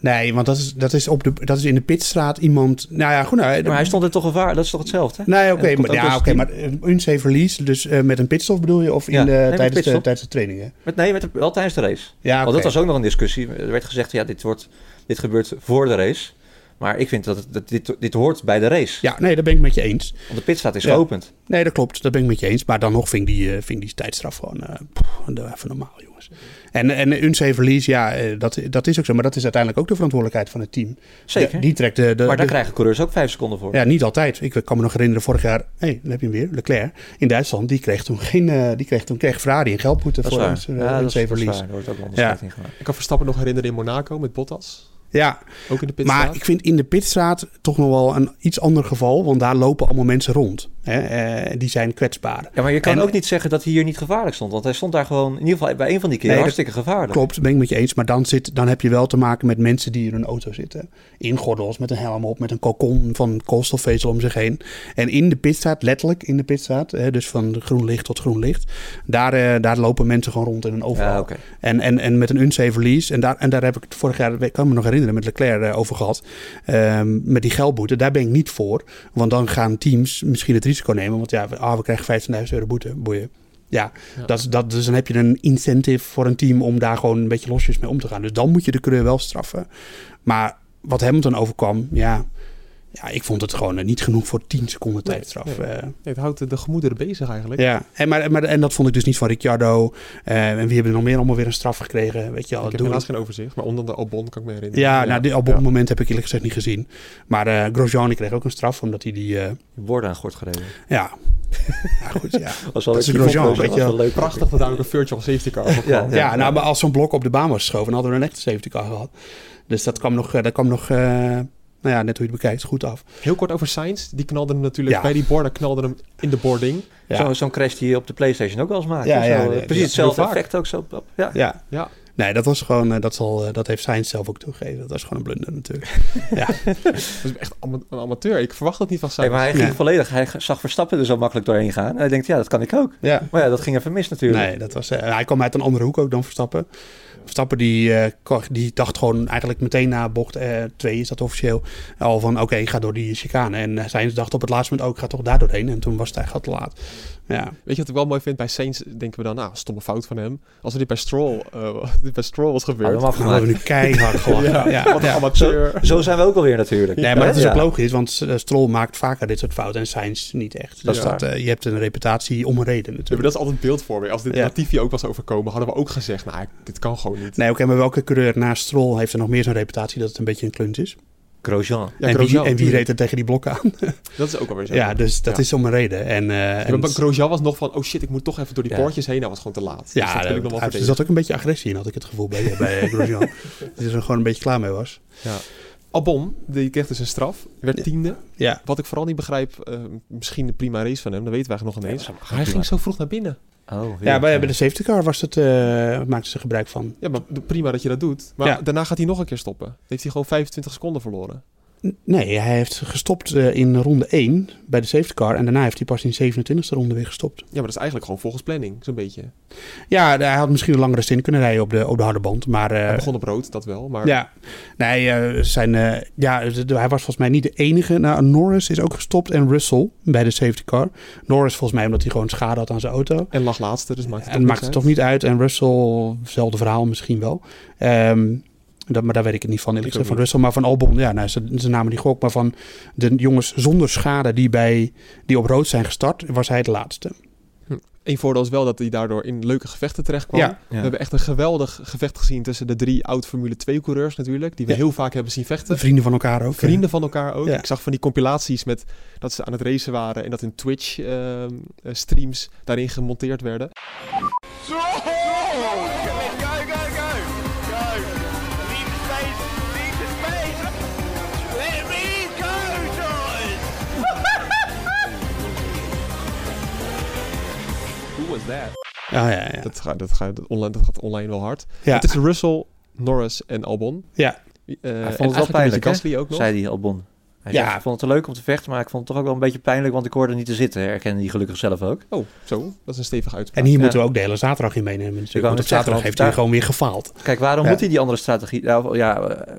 Nee, want dat is, dat, is op de, dat is in de pitstraat iemand... Nou ja, goed. Nou, Maar hij stond er toch gevaar. Dat is toch hetzelfde? hè? Nee, oké, maar, ja, maar een unsafe release, dus eh, met een pitstop bedoel je? Of in Ja, de, nee, tijdens, de, tijdens de trainingen? Met, nee, met, wel tijdens de race. Ja, Want dat was ook nog een discussie. Er werd gezegd, ja, dit, wordt, dit gebeurt voor de race. Maar ik vind dat, het, dat dit, dit hoort bij de race. Ja, nee, dat ben ik met je eens. Want de pitstraat is Ja. geopend. Nee, dat klopt. Dat ben ik met je eens. Maar dan nog vind ik die, eh, vind ik die tijdstraf gewoon eh, doe even normaal, jongens. En, en een unsafe release, ja, eh, dat, dat is ook zo. Maar dat is uiteindelijk ook de verantwoordelijkheid van het team. Zeker. De- die trekt de... de maar daar de- krijgen coureurs ook vijf seconden voor. Ja, niet altijd. Ik kan me nog herinneren, vorig jaar, hé, dan heb je hem weer, Leclerc. In Duitsland, die kreeg toen geen, eh, die kreeg toen kreeg Ferrari een geldboete voor waar. een, ja, in gemaakt. Ik kan Verstappen nog herinneren in Monaco met Bottas. Ja, Ook in de pitstraat. maar ik vind in de pitstraat toch nog wel een iets ander geval, want daar lopen allemaal mensen rond. Hè? eh, die zijn kwetsbaar. Ja, maar je kan En- ook niet zeggen dat hij hier niet gevaarlijk stond. Want hij stond daar gewoon, in ieder geval bij een van die keer, Nee, hartstikke gevaarlijk. Klopt, ben ik met je eens. Maar dan, zit, dan heb je wel te maken met mensen die in een auto zitten. In gordels, met een helm op, met een kokon van koolstofvezel om zich heen. En in de pitstraat, letterlijk in de pitstraat, hè, dus van groen licht tot groen licht. Daar, eh, daar lopen mensen gewoon rond in een overal. Ja. En, en, en met een unsafe release. En daar, en daar heb ik het vorig jaar, ik kan me nog herinneren, met Leclerc eh, over gehad. Ehm, met die geldboete, daar ben ik niet voor. Want dan gaan teams misschien het risico nemen. Want ja, we, ah, we krijgen 15.000 euro boete, boeien. Ja, Ja. Dat, dat, dus dan heb je een incentive voor een team om daar gewoon een beetje losjes mee om te gaan. Dus dan moet je de coureur wel straffen. Maar wat Hamilton overkwam, ja, ja ik vond het gewoon eh, niet genoeg voor 10 seconden Nee, tijdstraf. nee. Eh, Nee, het houdt de, de gemoederen bezig eigenlijk. ja, en, maar, maar, en dat vond ik dus niet van Ricciardo. Eh, en wie hebben er nog meer allemaal weer een straf gekregen? Weet je wel, ik heb helaas geen overzicht, maar onder de Albon kan ik me herinneren. ja, nou, die Ja. Albon moment heb ik eerlijk gezegd niet gezien. Maar eh Grosjean die kreeg ook een straf, omdat hij die... eh, Borden aan gort gereden. ja. ja, goed, ja. Was wel Dat is Grosjean, weet je leuk. Prachtig dat daar ook een virtual safety car voor Ja, kwam. Ja, nou, maar als zo'n blok op de baan was geschoven, dan hadden we een echte safety car gehad. Dus dat kwam nog, dat kwam nog eh, nou ja, net hoe je het bekijkt, goed af. Heel kort over Sainz. Die knalde hem natuurlijk Ja. bij die borden, knalde hem in de boarding. Ja. Zo- Zo'n crash die je op de PlayStation ook wel eens maakt. Ja, Zo, eh, precies hetzelfde effect ook zo. op- Ja. Ja, Ja, Nee, dat was gewoon, uh, dat, zal, uh, dat heeft Sainz zelf ook toegegeven. Dat was gewoon een blunder natuurlijk. ja. Dat is echt een amateur. Ik verwacht dat niet van Sainz. Hey, maar hij ging volledig, hij zag Verstappen er zo makkelijk doorheen gaan. En hij denkt, ja, dat kan ik ook. Ja. Maar ja, dat ging even mis natuurlijk. Nee, dat was, uh, hij kwam uit een andere hoek ook dan Verstappen. Verstappen die, uh, die dacht gewoon eigenlijk meteen na bocht 2 uh, is dat officieel al van oké, ga door die chicane. En uh, Sainz dacht op het laatste moment ook, ga toch daar doorheen. En toen was het eigenlijk al te laat. Ja. Weet je wat ik wel mooi vind? Bij Sainz denken we dan, nou, stomme fout van hem. Als er dit bij Stroll, uh, dit bij Stroll was gebeurd. Oh, dan hebben we nu keihard gelachen. ja, ja, wat een amateur. Zo, zo, zijn we ook alweer natuurlijk. Nee, maar dat is ook logisch, want Stroll maakt vaker dit soort fouten en Sainz niet echt. Dus is dat, uh, je hebt een reputatie om een reden natuurlijk. Maar dat is altijd beeld voor me. Als dit ja. Latifi ook was overkomen, hadden we ook gezegd, nou, dit kan gewoon niet. Nee, oké, okay, maar welke coureur naast Stroll heeft er nog meer zo'n reputatie dat het een beetje een klunt is? Grosjean. Ja, en, Grosjean, wie, en wie reed er tegen die blokken aan? Dat is ook alweer zo. Ja, dus dat ja. is om een reden. En, uh, ja, en Grosjean was nog van, oh shit, ik moet toch even door die poortjes heen. Dat was gewoon te laat. Ja, dus dat uh, er zat ook een beetje agressie in, had ik het gevoel bij, bij Grosjean. dat hij er gewoon een beetje klaar mee was. Ja. Albon, die kreeg dus een straf, werd tiende. Ja. Wat ik vooral niet begrijp, uh, misschien de prima race van hem, dat weten we eigenlijk nog ineens. hij ging zo vroeg naar binnen. Oh, ja, bij, bij de safety car was het, uh, maakten ze gebruik van. Ja, maar prima dat je dat doet. Maar ja. daarna gaat hij nog een keer stoppen. Heeft hij gewoon 25 seconden verloren. Nee, hij heeft gestopt uh, in ronde 1 bij de safety car. En daarna heeft hij pas in de 27e ronde weer gestopt. Ja, maar dat is eigenlijk gewoon volgens planning, zo'n beetje. Ja, hij had misschien een langere stint kunnen rijden op de, op de harde band. Maar, uh, hij begon op rood, dat wel. Maar... Ja, nee, uh, zijn, ja, hij was volgens mij niet de enige. Nou, Norris is ook gestopt en Russell bij de safety car. Norris volgens mij omdat hij gewoon schade had aan zijn auto. En lag laatste, dus maakt het, en maakt het toch niet uit. En Russell, hetzelfde verhaal misschien wel. Um, dat, maar daar weet ik het niet van, gezegd, van Russell. Maar van Albon, ja, nou, ze, ze namen die gok. Maar van de jongens zonder schade die, bij, die op rood zijn gestart, was hij de laatste. Hm. Eén voordeel is wel dat hij daardoor in leuke gevechten terecht kwam. Ja. Ja. We hebben echt een geweldig gevecht gezien tussen de drie oud Formule 2-coureurs natuurlijk. Die we Ja. heel vaak hebben zien vechten. Vrienden van elkaar ook. Vrienden van elkaar ook. Ja. Ik zag van die compilaties met dat ze aan het racen waren en dat hun Twitch-streams daarin gemonteerd werden. Ja, ja, ja. Dat, gaat, dat, gaat, dat, online, dat gaat online wel hard. Ja. Het is Russell, Norris en Albon. ja. Uh, Hij vond het wel pijnlijk, Gasly ook nog. zei hij Albon. Hij Ja. zegt, ik vond het leuk om te vechten, maar ik vond het toch ook wel een beetje pijnlijk, want ik hoorde niet te zitten. Herkende hij gelukkig zelf ook. Oh, zo. Dat is een stevige uitspraak. En hier Ja. moeten we ook de hele zaterdag in meenemen. Natuurlijk. Want op zeggen, zaterdag heeft hij gewoon weer gefaald. Kijk, waarom Ja. moet hij die andere strategie? Nou, ja, eh,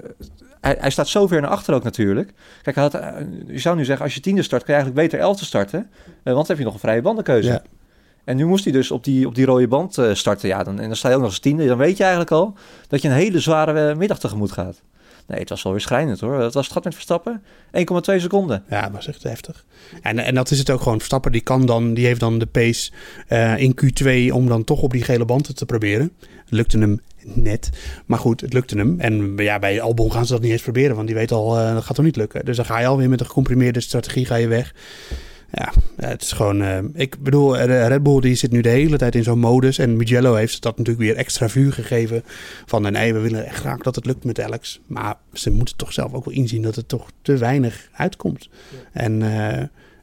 hij, hij staat zo ver naar achter ook natuurlijk. Kijk, hij had, eh, je zou nu zeggen, als je tiende start, kan je eigenlijk beter elfde starten. eh, want dan heb je nog een vrije bandenkeuze. Ja. En nu moest hij dus op die, op die rode band eh, starten. Ja, dan, en dan sta je ook nog eens tiende. Dan weet je eigenlijk al dat je een hele zware eh, middag tegemoet gaat. Nee, het was wel weer schrijnend hoor. Dat was het met Verstappen. 1,2 seconden. Ja, was echt heftig. En, en dat is het ook gewoon. Verstappen die kan dan, die heeft dan de pace eh, in Q2 om dan toch op die gele band te proberen. Lukte hem net. Maar goed, het lukte hem. En ja, bij Albon gaan ze dat niet eens proberen, want die weet al, dat gaat toch niet lukken. Dus dan ga je alweer met een gecomprimeerde strategie ga je weg. Ja, het is gewoon. eh, ik bedoel, eh, Red Bull die zit nu de hele tijd in zo'n modus. En Mugello heeft dat natuurlijk weer extra vuur gegeven. Van eh, nee, we willen echt graag dat het lukt met Alex. Maar ze moeten toch zelf ook wel inzien dat het toch te weinig uitkomt. En,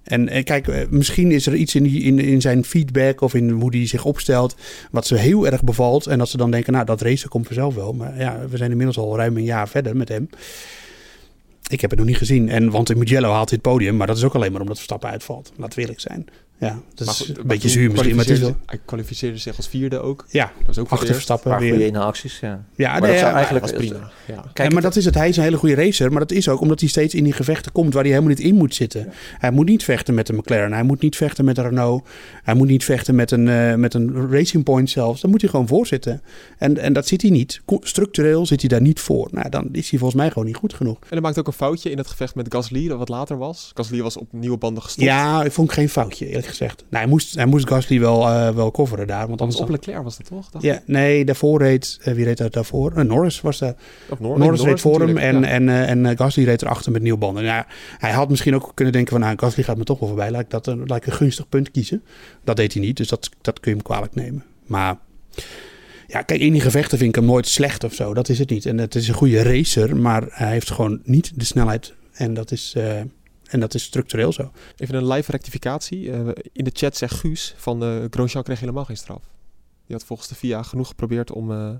en kijk, misschien is er iets in, die, in, in zijn feedback of in hoe hij zich opstelt. wat ze heel erg bevalt. En dat ze dan denken, nou, dat racen komt vanzelf wel. Maar ja, we zijn inmiddels al ruim een jaar verder met hem. Ik heb het nog niet gezien. En, want in Mugello haalt het podium. Maar dat is ook alleen maar omdat Verstappen uitvalt. We eerlijk zijn. Ja, dat Maar is goed, een beetje zuur misschien. Maar het is wel... Hij kwalificeerde zich als vierde ook. Ja, Dat was ook voor achter het eerst. Een goede weer. ene acties, ja. Ja, Maar nee, dat zou ja, eigenlijk... Was prima. Ja. Kijk, ja, maar dat is het. Hij is een hele goede racer. Maar dat is ook omdat hij steeds in die gevechten komt waar hij helemaal niet in moet zitten. Hij moet niet vechten met een McLaren. Hij moet niet vechten met een Renault. Hij moet niet vechten met een, eh, met een Racing Point zelfs. Dan moet hij gewoon voor zitten. En, en dat zit hij niet. Structureel zit hij daar niet voor. Nou, dan is hij volgens mij gewoon niet goed genoeg. En hij maakte ook een foutje in het gevecht met Gasly, dat wat later was. Gasly was op nieuwe banden gestopt. Ja, ik vond geen foutje, eerlijk gezegd. Nou, hij, moest, hij moest Gasly wel, eh, wel coveren daar. Want anders op Leclerc was dat toch? Ja, nee, daarvoor reed... eh, wie reed daar daarvoor? Eh, Norris was daar. Of Norris reed voor hem en, ja. en, eh, en Gasly reed erachter met nieuwe banden. Nou, ja, hij had misschien ook kunnen denken van... Nou, Gasly gaat me toch wel voorbij. Laat ik, dat, een- laat ik een gunstig punt kiezen. Dat deed hij niet, dus dat, dat kun je hem kwalijk nemen. Maar ja, kijk, in die gevechten vind ik hem nooit slecht of zo. Dat is het niet. En het is een goede racer, maar hij heeft gewoon niet de snelheid. En dat is, eh, en dat is structureel zo. Even een live rectificatie. Eh, in de chat zegt Guus van uh, Grosjean kreeg helemaal geen straf. Die had volgens de VIA genoeg geprobeerd om, eh,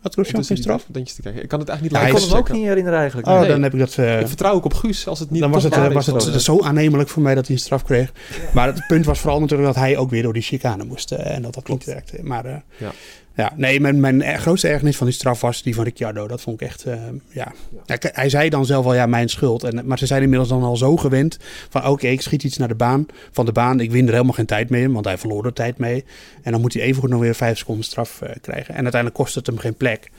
Had Grosjean geen straf? Dentjes te kijken. Ik kan het eigenlijk Ja, niet Ik hij kon live hem ook niet herinneren eigenlijk. Oh, Nee. dan heb ik dat... eh, Ik vertrouw ook op Guus als het niet dan was het, was het zo aannemelijk voor mij dat hij een straf kreeg. Maar het punt was vooral natuurlijk dat hij ook weer door die chicane moest. en dat dat niet werkte. Maar eh, Ja. Ja. nee, mijn, mijn grootste ergernis van die straf was die van Ricciardo. Dat vond ik echt, eh, ja. Hij zei dan zelf al, ja, mijn schuld. En, maar ze zijn inmiddels dan al zo gewend van, oké, ik schiet iets naar de baan. Van de baan, ik win er helemaal geen tijd mee, want hij verloor er tijd mee. En dan moet hij evengoed nog weer vijf seconden straf eh, krijgen. En uiteindelijk kost het hem geen plek.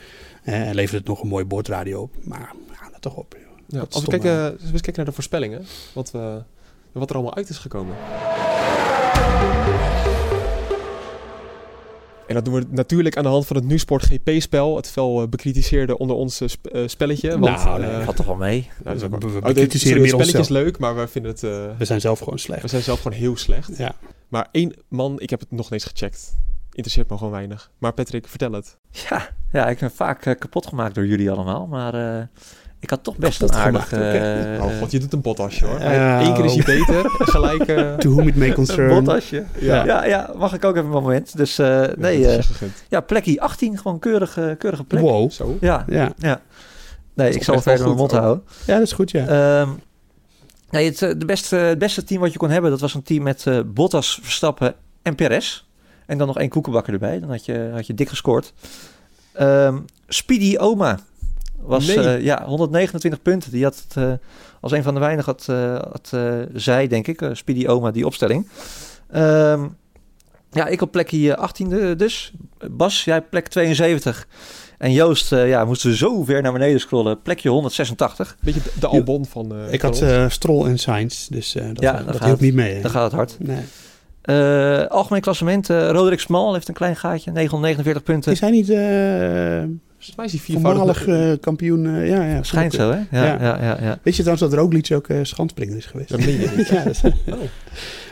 Eh, en levert het nog een mooie bordradio op. Maar ja, dat toch op. joh. Ja, Dat als we kijken, als we eens kijken naar de voorspellingen, wat, we, wat er allemaal uit is gekomen. En dat doen we natuurlijk aan de hand van het NuSport GP-spel. Het fel eh, bekritiseerde onder ons eh, sp- eh, spelletje. Want, Nou, nee, Valt toch wel mee. nou, dat is ook we- Oh, dit- sorry, het spelletje is leuk, maar we vinden het... eh, We zijn zelf gewoon slecht. we zijn zelf gewoon heel slecht. Ja. Maar één man, ik heb het nog eens gecheckt. Interesseert me gewoon weinig. Maar Patrick, vertel het. Ja, ja ik ben vaak kapot gemaakt door jullie allemaal. Maar eh, ik had toch best een aardig... eh, oh god, je doet een botasje hoor. Eh, Eén keer is hij oh. beter. Gelijk... eh, To whom it may een concern. botasje. ja, Ja, ja, mag ik ook even een moment. Dus eh, nee, eh, ja, plekje 18, gewoon keurige, keurige plek. Wow. Zo. Ja, Ja. ja. Nee, ik zal wel verder mijn mond ook. houden. ja, dat is goed, ja. Ehm, nee, het, eh, de beste, het beste team wat je kon hebben, dat was een team met eh, Bottas, Verstappen en Perez. En dan nog één koekenbakker erbij. Dan had je, had je dik gescoord. Ehm, Speedy Oma was Nee. eh, ja, 129 punten. Die had het, eh, als een van de weinigen had, eh, had eh, zij, denk ik, eh, Speedy Oma, die opstelling. Ehm, ja, ik op plekje 18e dus. Bas, jij plek 72. En Joost, eh, ja, moesten we zo ver naar beneden scrollen. Plekje 186. Beetje de, Albon van... eh, ik had eh Stroll en Sainz, dus eh, dat, Ja, dat hielp niet mee. hè. Dan gaat het hard. Nee. Eh, algemeen klassement, eh, Roderick Smal heeft een klein gaatje, 949 punten. Is hij niet eh Volgens mij is hij viervoudig... voormalig eh, kampioen? eh, ja, ja. Schijnt zo, hè? Ja, Ja. ja. Ja, ja, Weet je trouwens dat Roglic ook eh schanspringer is geweest? Dat meen je niet. ja, dat is-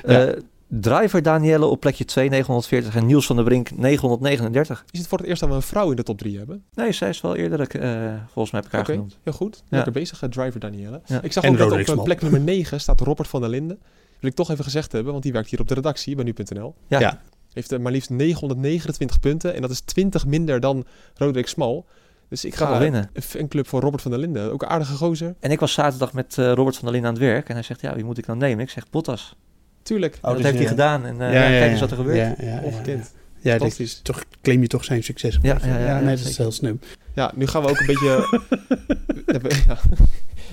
Eh, driver Danielle op plekje 2, 940 en Niels van der Brink 939. Is het voor het eerst dat we een vrouw in de top 3 hebben? Nee, zij is wel eerder, eh, volgens mij heb ik haar Oké, genoemd. heel goed. Ja. Lekker bezig, driver Danielle. Ja. Ik zag En ook dat op plek nummer 9 staat Robert van der Linden. Wil ik toch even gezegd hebben, want die werkt hier op de redactie bij nu.nl. Ja. Ja. Heeft eh, maar liefst 929 punten en dat is 20 minder dan Roderick Smal. Dus ik ga wel winnen. een fanclub voor Robert van der Linden. Ook een aardige gozer. En ik was zaterdag met eh, Robert van der Linden aan het werk en hij zegt, ja, wie moet ik dan nemen? Ik zeg, Bottas. Tuurlijk, dat dus, heeft hij eh, gedaan en eh, ja, kijk eens wat er gebeurt. Ja, ja, ja, ongekend. Ja, dit- Fantastisch. toch claim je toch zijn succes. Ja, ja, ja, ja, nee, dat is heel sneu. Ja, nu gaan we ook een beetje...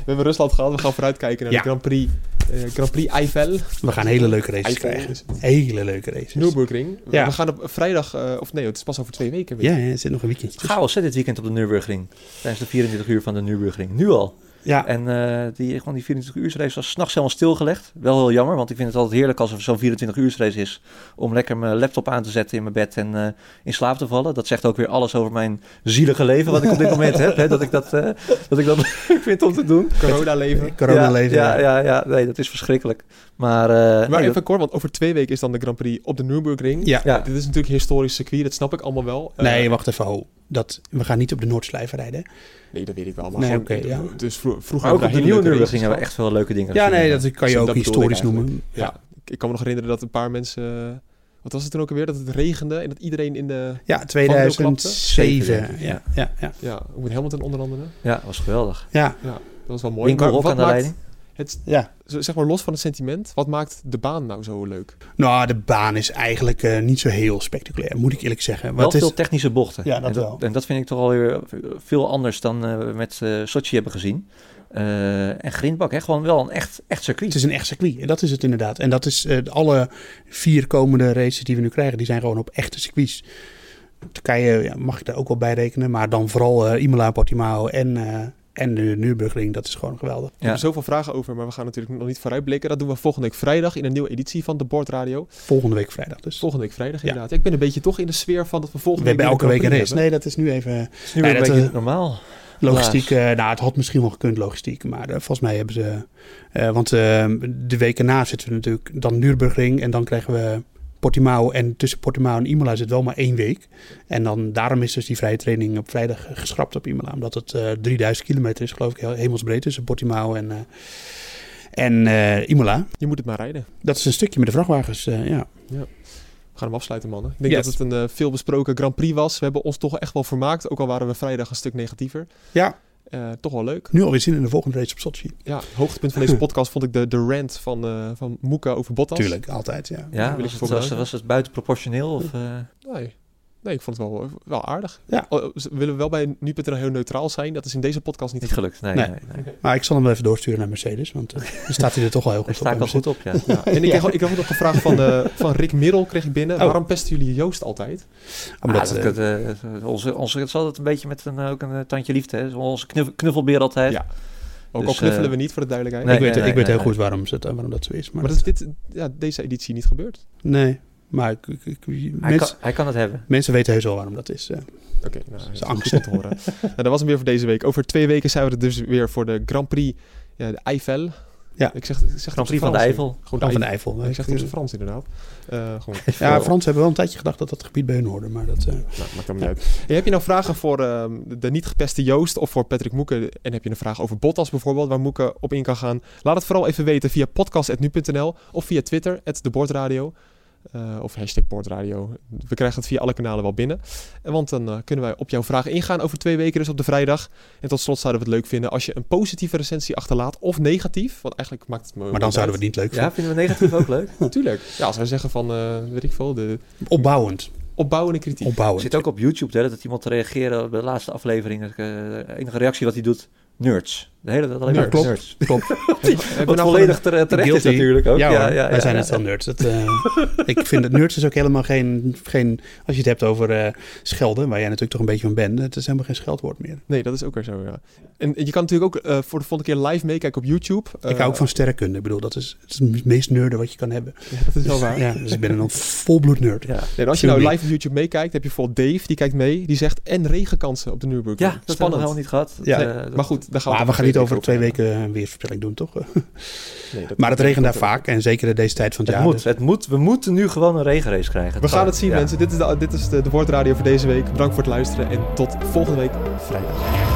we, hebben, Rusland gehad, we gaan vooruitkijken naar Ja. de Grand Prix, eh, Grand Prix Eiffel. We gaan hele leuke races Eiffel krijgen. het. Hele leuke races. Nürburgring. Ja. We gaan op vrijdag, eh, of nee, het is pas over twee weken. weer. Ja, ja, er zit nog een weekendje. Chaos hè, dit weekend op de Nürburgring. Tijdens de 24 uur van de Nürburgring. Nu al. Ja, En eh, die, gewoon die 24 uur race was s'nachts helemaal stilgelegd. Wel heel jammer, want ik vind het altijd heerlijk als er zo'n 24 uur race is. Om lekker mijn laptop aan te zetten in mijn bed en eh, in slaap te vallen. Dat zegt ook weer alles over mijn zielige leven wat ik op dit moment heb. Hè, dat ik dat, eh, dat, ik dat leuk vind om te doen. Corona-leven. corona leven. Ja, ja, ja, nee, dat is verschrikkelijk. Maar, eh, Maar even kort, want over twee weken is dan de Grand Prix op de Nürburgring. Ja. Ja. Dit is natuurlijk een historisch circuit, dat snap ik allemaal wel. Eh, Nee, wacht even. Oh, dat, we gaan niet op de Noordslijven rijden. Nee, dat weet ik wel. Maar Nee, oké, ja. Dus vro- vroeger maar ook op de nieuwe Nürburgring hebben we echt veel leuke dingen Ja, gezien. nee, dat kan je Zo, ook historisch noemen. Ja, ik, ik kan me nog herinneren dat een paar mensen... eh, Wat was het toen ook alweer? Dat het regende en dat iedereen in de... Ja, Vangrail 2007. klapte? Ja, ja, ja. Ja, met Hamilton onder andere. Ja, dat was geweldig. Ja, Ja, dat was wel mooi. Winkel Maar ook wat aan de maakt leiding. Het, ja. zeg maar los van het sentiment, wat maakt de baan nou zo leuk? Nou, de baan is eigenlijk eh, niet zo heel spectaculair, moet ik eerlijk zeggen. Wel Wat is, veel technische bochten. Ja, dat en, dat, wel. en dat vind ik toch alweer veel anders dan eh, we met eh Sochi hebben gezien. Eh, en Grindbak, hè, gewoon wel een echt, echt circuit. het is een echt circuit. En dat is het inderdaad. En dat is eh, alle vier komende races die we nu krijgen, die zijn gewoon op echte circuits. Turkije ja, mag ik daar ook wel bij rekenen, maar dan vooral eh Imola, Portimao en, eh, en de Nürburgring. Dat is gewoon geweldig. Ik Ja. heb er zoveel vragen over, maar we gaan natuurlijk nog niet vooruitblikken. Dat doen we volgende week vrijdag in een nieuwe editie van de Bordradio. Volgende week vrijdag dus. Volgende week vrijdag Ja. inderdaad. Ik ben een beetje toch in de sfeer van dat we We volgende hebben week elke weer week een race. Nee, dat is nu even Het is nu Ja, weer een dat, beetje eh, normaal. logistiek. eh, nou, het had misschien wel gekund, logistiek. Maar eh, volgens mij hebben ze... eh, want eh, de weken na zitten we natuurlijk dan Nürburgring en dan krijgen we Portimao. En tussen Portimao en Imola zit wel maar één week. En dan, daarom is dus die vrije training op vrijdag geschrapt op Imola. Omdat het eh 3000 kilometer is, geloof ik, hemelsbreed tussen Portimao en, eh, en eh, Imola. Je moet het maar rijden. Dat is een stukje met de vrachtwagens, eh, ja. We gaan hem afsluiten, mannen. Ik denk Yes. dat het een uh, veel besproken Grand Prix was. We hebben ons toch echt wel vermaakt. Ook al waren we vrijdag een stuk negatiever. Ja. Uh, toch wel leuk. Nu alweer zin in de volgende race op Sochi. Ja, hoogtepunt van deze podcast vond ik de, de rant van, uh, van Moeka over Bottas. Tuurlijk, altijd, ja. Ja, was het, was, was het buitenproportioneel? Of, uh... Nee. Nee, ik vond het wel, wel aardig. Ja. Oh, we willen wel bij nu.nl heel neutraal zijn. Dat is in deze podcast niet, niet gelukt. Nee, nee. nee, nee. Maar ik zal hem wel even doorsturen naar Mercedes. Want uh, dan staat hij er toch wel heel goed op. Staat wel goed op, ja. ja. En ik kreeg, ik kreeg ook nog een vraag van, uh, van Rick Middel kreeg ik binnen. Oh. Waarom pesten jullie Joost altijd? Omdat, ah, dat, uh, onze, onze, het is altijd een beetje met een, ook een tandje liefde. Hè. Onze knuffel, knuffelbeer altijd. Ja. Ook dus, al knuffelen we niet, voor de duidelijkheid. Nee, ik weet, nee, ik weet heel goed waarom, het, waarom dat zo is. Maar, maar dat is dit, ja, deze editie niet gebeurd. Nee, maar ik, ik, ik, hij, mens, kan, hij kan het hebben. Mensen weten heus wel waarom dat is. Uh. Oké, okay, nou, dat is angst om te horen. nou, dat was hem weer voor deze week. Over twee weken zijn we er dus weer voor de Grand Prix ja, de Eiffel. Ja, ik zeg, ik zeg Grand Prix van de Eifel. Gewoon de van de Eifel. Ik zeg het zijn Frans inderdaad. Uh, gewoon. Ja, Frans hebben wel een tijdje gedacht dat dat gebied bij hun hoorde, maar dat... Uh... Nou, maakt helemaal niet uit. En heb je nou vragen voor uh, de niet gepeste Joost of voor Patrick Moeken? En heb je een vraag over Bottas bijvoorbeeld, waar Moeken op in kan gaan? Laat het vooral even weten via podcast.nu.nl of via Twitter, de Bordradio. Uh, of hashtag Boordradio. We krijgen het via alle kanalen wel binnen. En want dan uh, kunnen wij op jouw vragen ingaan over twee weken, dus op de vrijdag. En tot slot zouden we het leuk vinden als je een positieve recensie achterlaat of negatief. Want eigenlijk maakt het me. Maar dan zouden we het niet leuk vinden. Ja, vinden we negatief ook leuk? Tuurlijk. Ja, als wij zeggen van, uh, weet ik veel, de. Opbouwend. Opbouwende kritiek. Opbouwend. Er zit ook op YouTube hè, dat iemand te reageren op de laatste aflevering. De enige reactie wat hij doet, nerds. De hele dat alleen maar klopt. nerds. Klopt. Wat nou volledig terecht is guilty. natuurlijk ook. Ja, ja, wij ja, zijn ja. het wel nerds. Dat, uh, ik vind dat nerds is ook helemaal geen, geen... Als je het hebt over uh, schelden, waar jij natuurlijk toch een beetje van bent. Het is helemaal geen scheldwoord meer. Nee, dat is ook weer zo, ja. En je kan natuurlijk ook uh, voor de volgende keer live meekijken op YouTube. ik hou ook van sterrenkunde. Ik bedoel, dat is, het, is het meest nerden wat je kan hebben. Ja, dat is wel waar. Ja, dus ik ben een volbloed nerd. Ja. Nee, als je nou live op YouTube meekijkt, heb je bijvoorbeeld Dave, die kijkt mee. Die zegt, en regenkansen op de Nürburgring. Ja, dat hebben we helemaal niet gehad. Ja, maar goed, daar gaan we, maar we gaan niet over twee weken een weersvoorspelling doen, toch? Nee, dat maar het regent daar vaak en zeker in deze tijd van het, het jaar. Moet, het moet, we moeten nu gewoon een regenrace krijgen. We gaan het zien, ja. mensen. Dit is, de, dit is de, de Woordradio voor deze week. Bedankt voor het luisteren en tot volgende week vrijdag.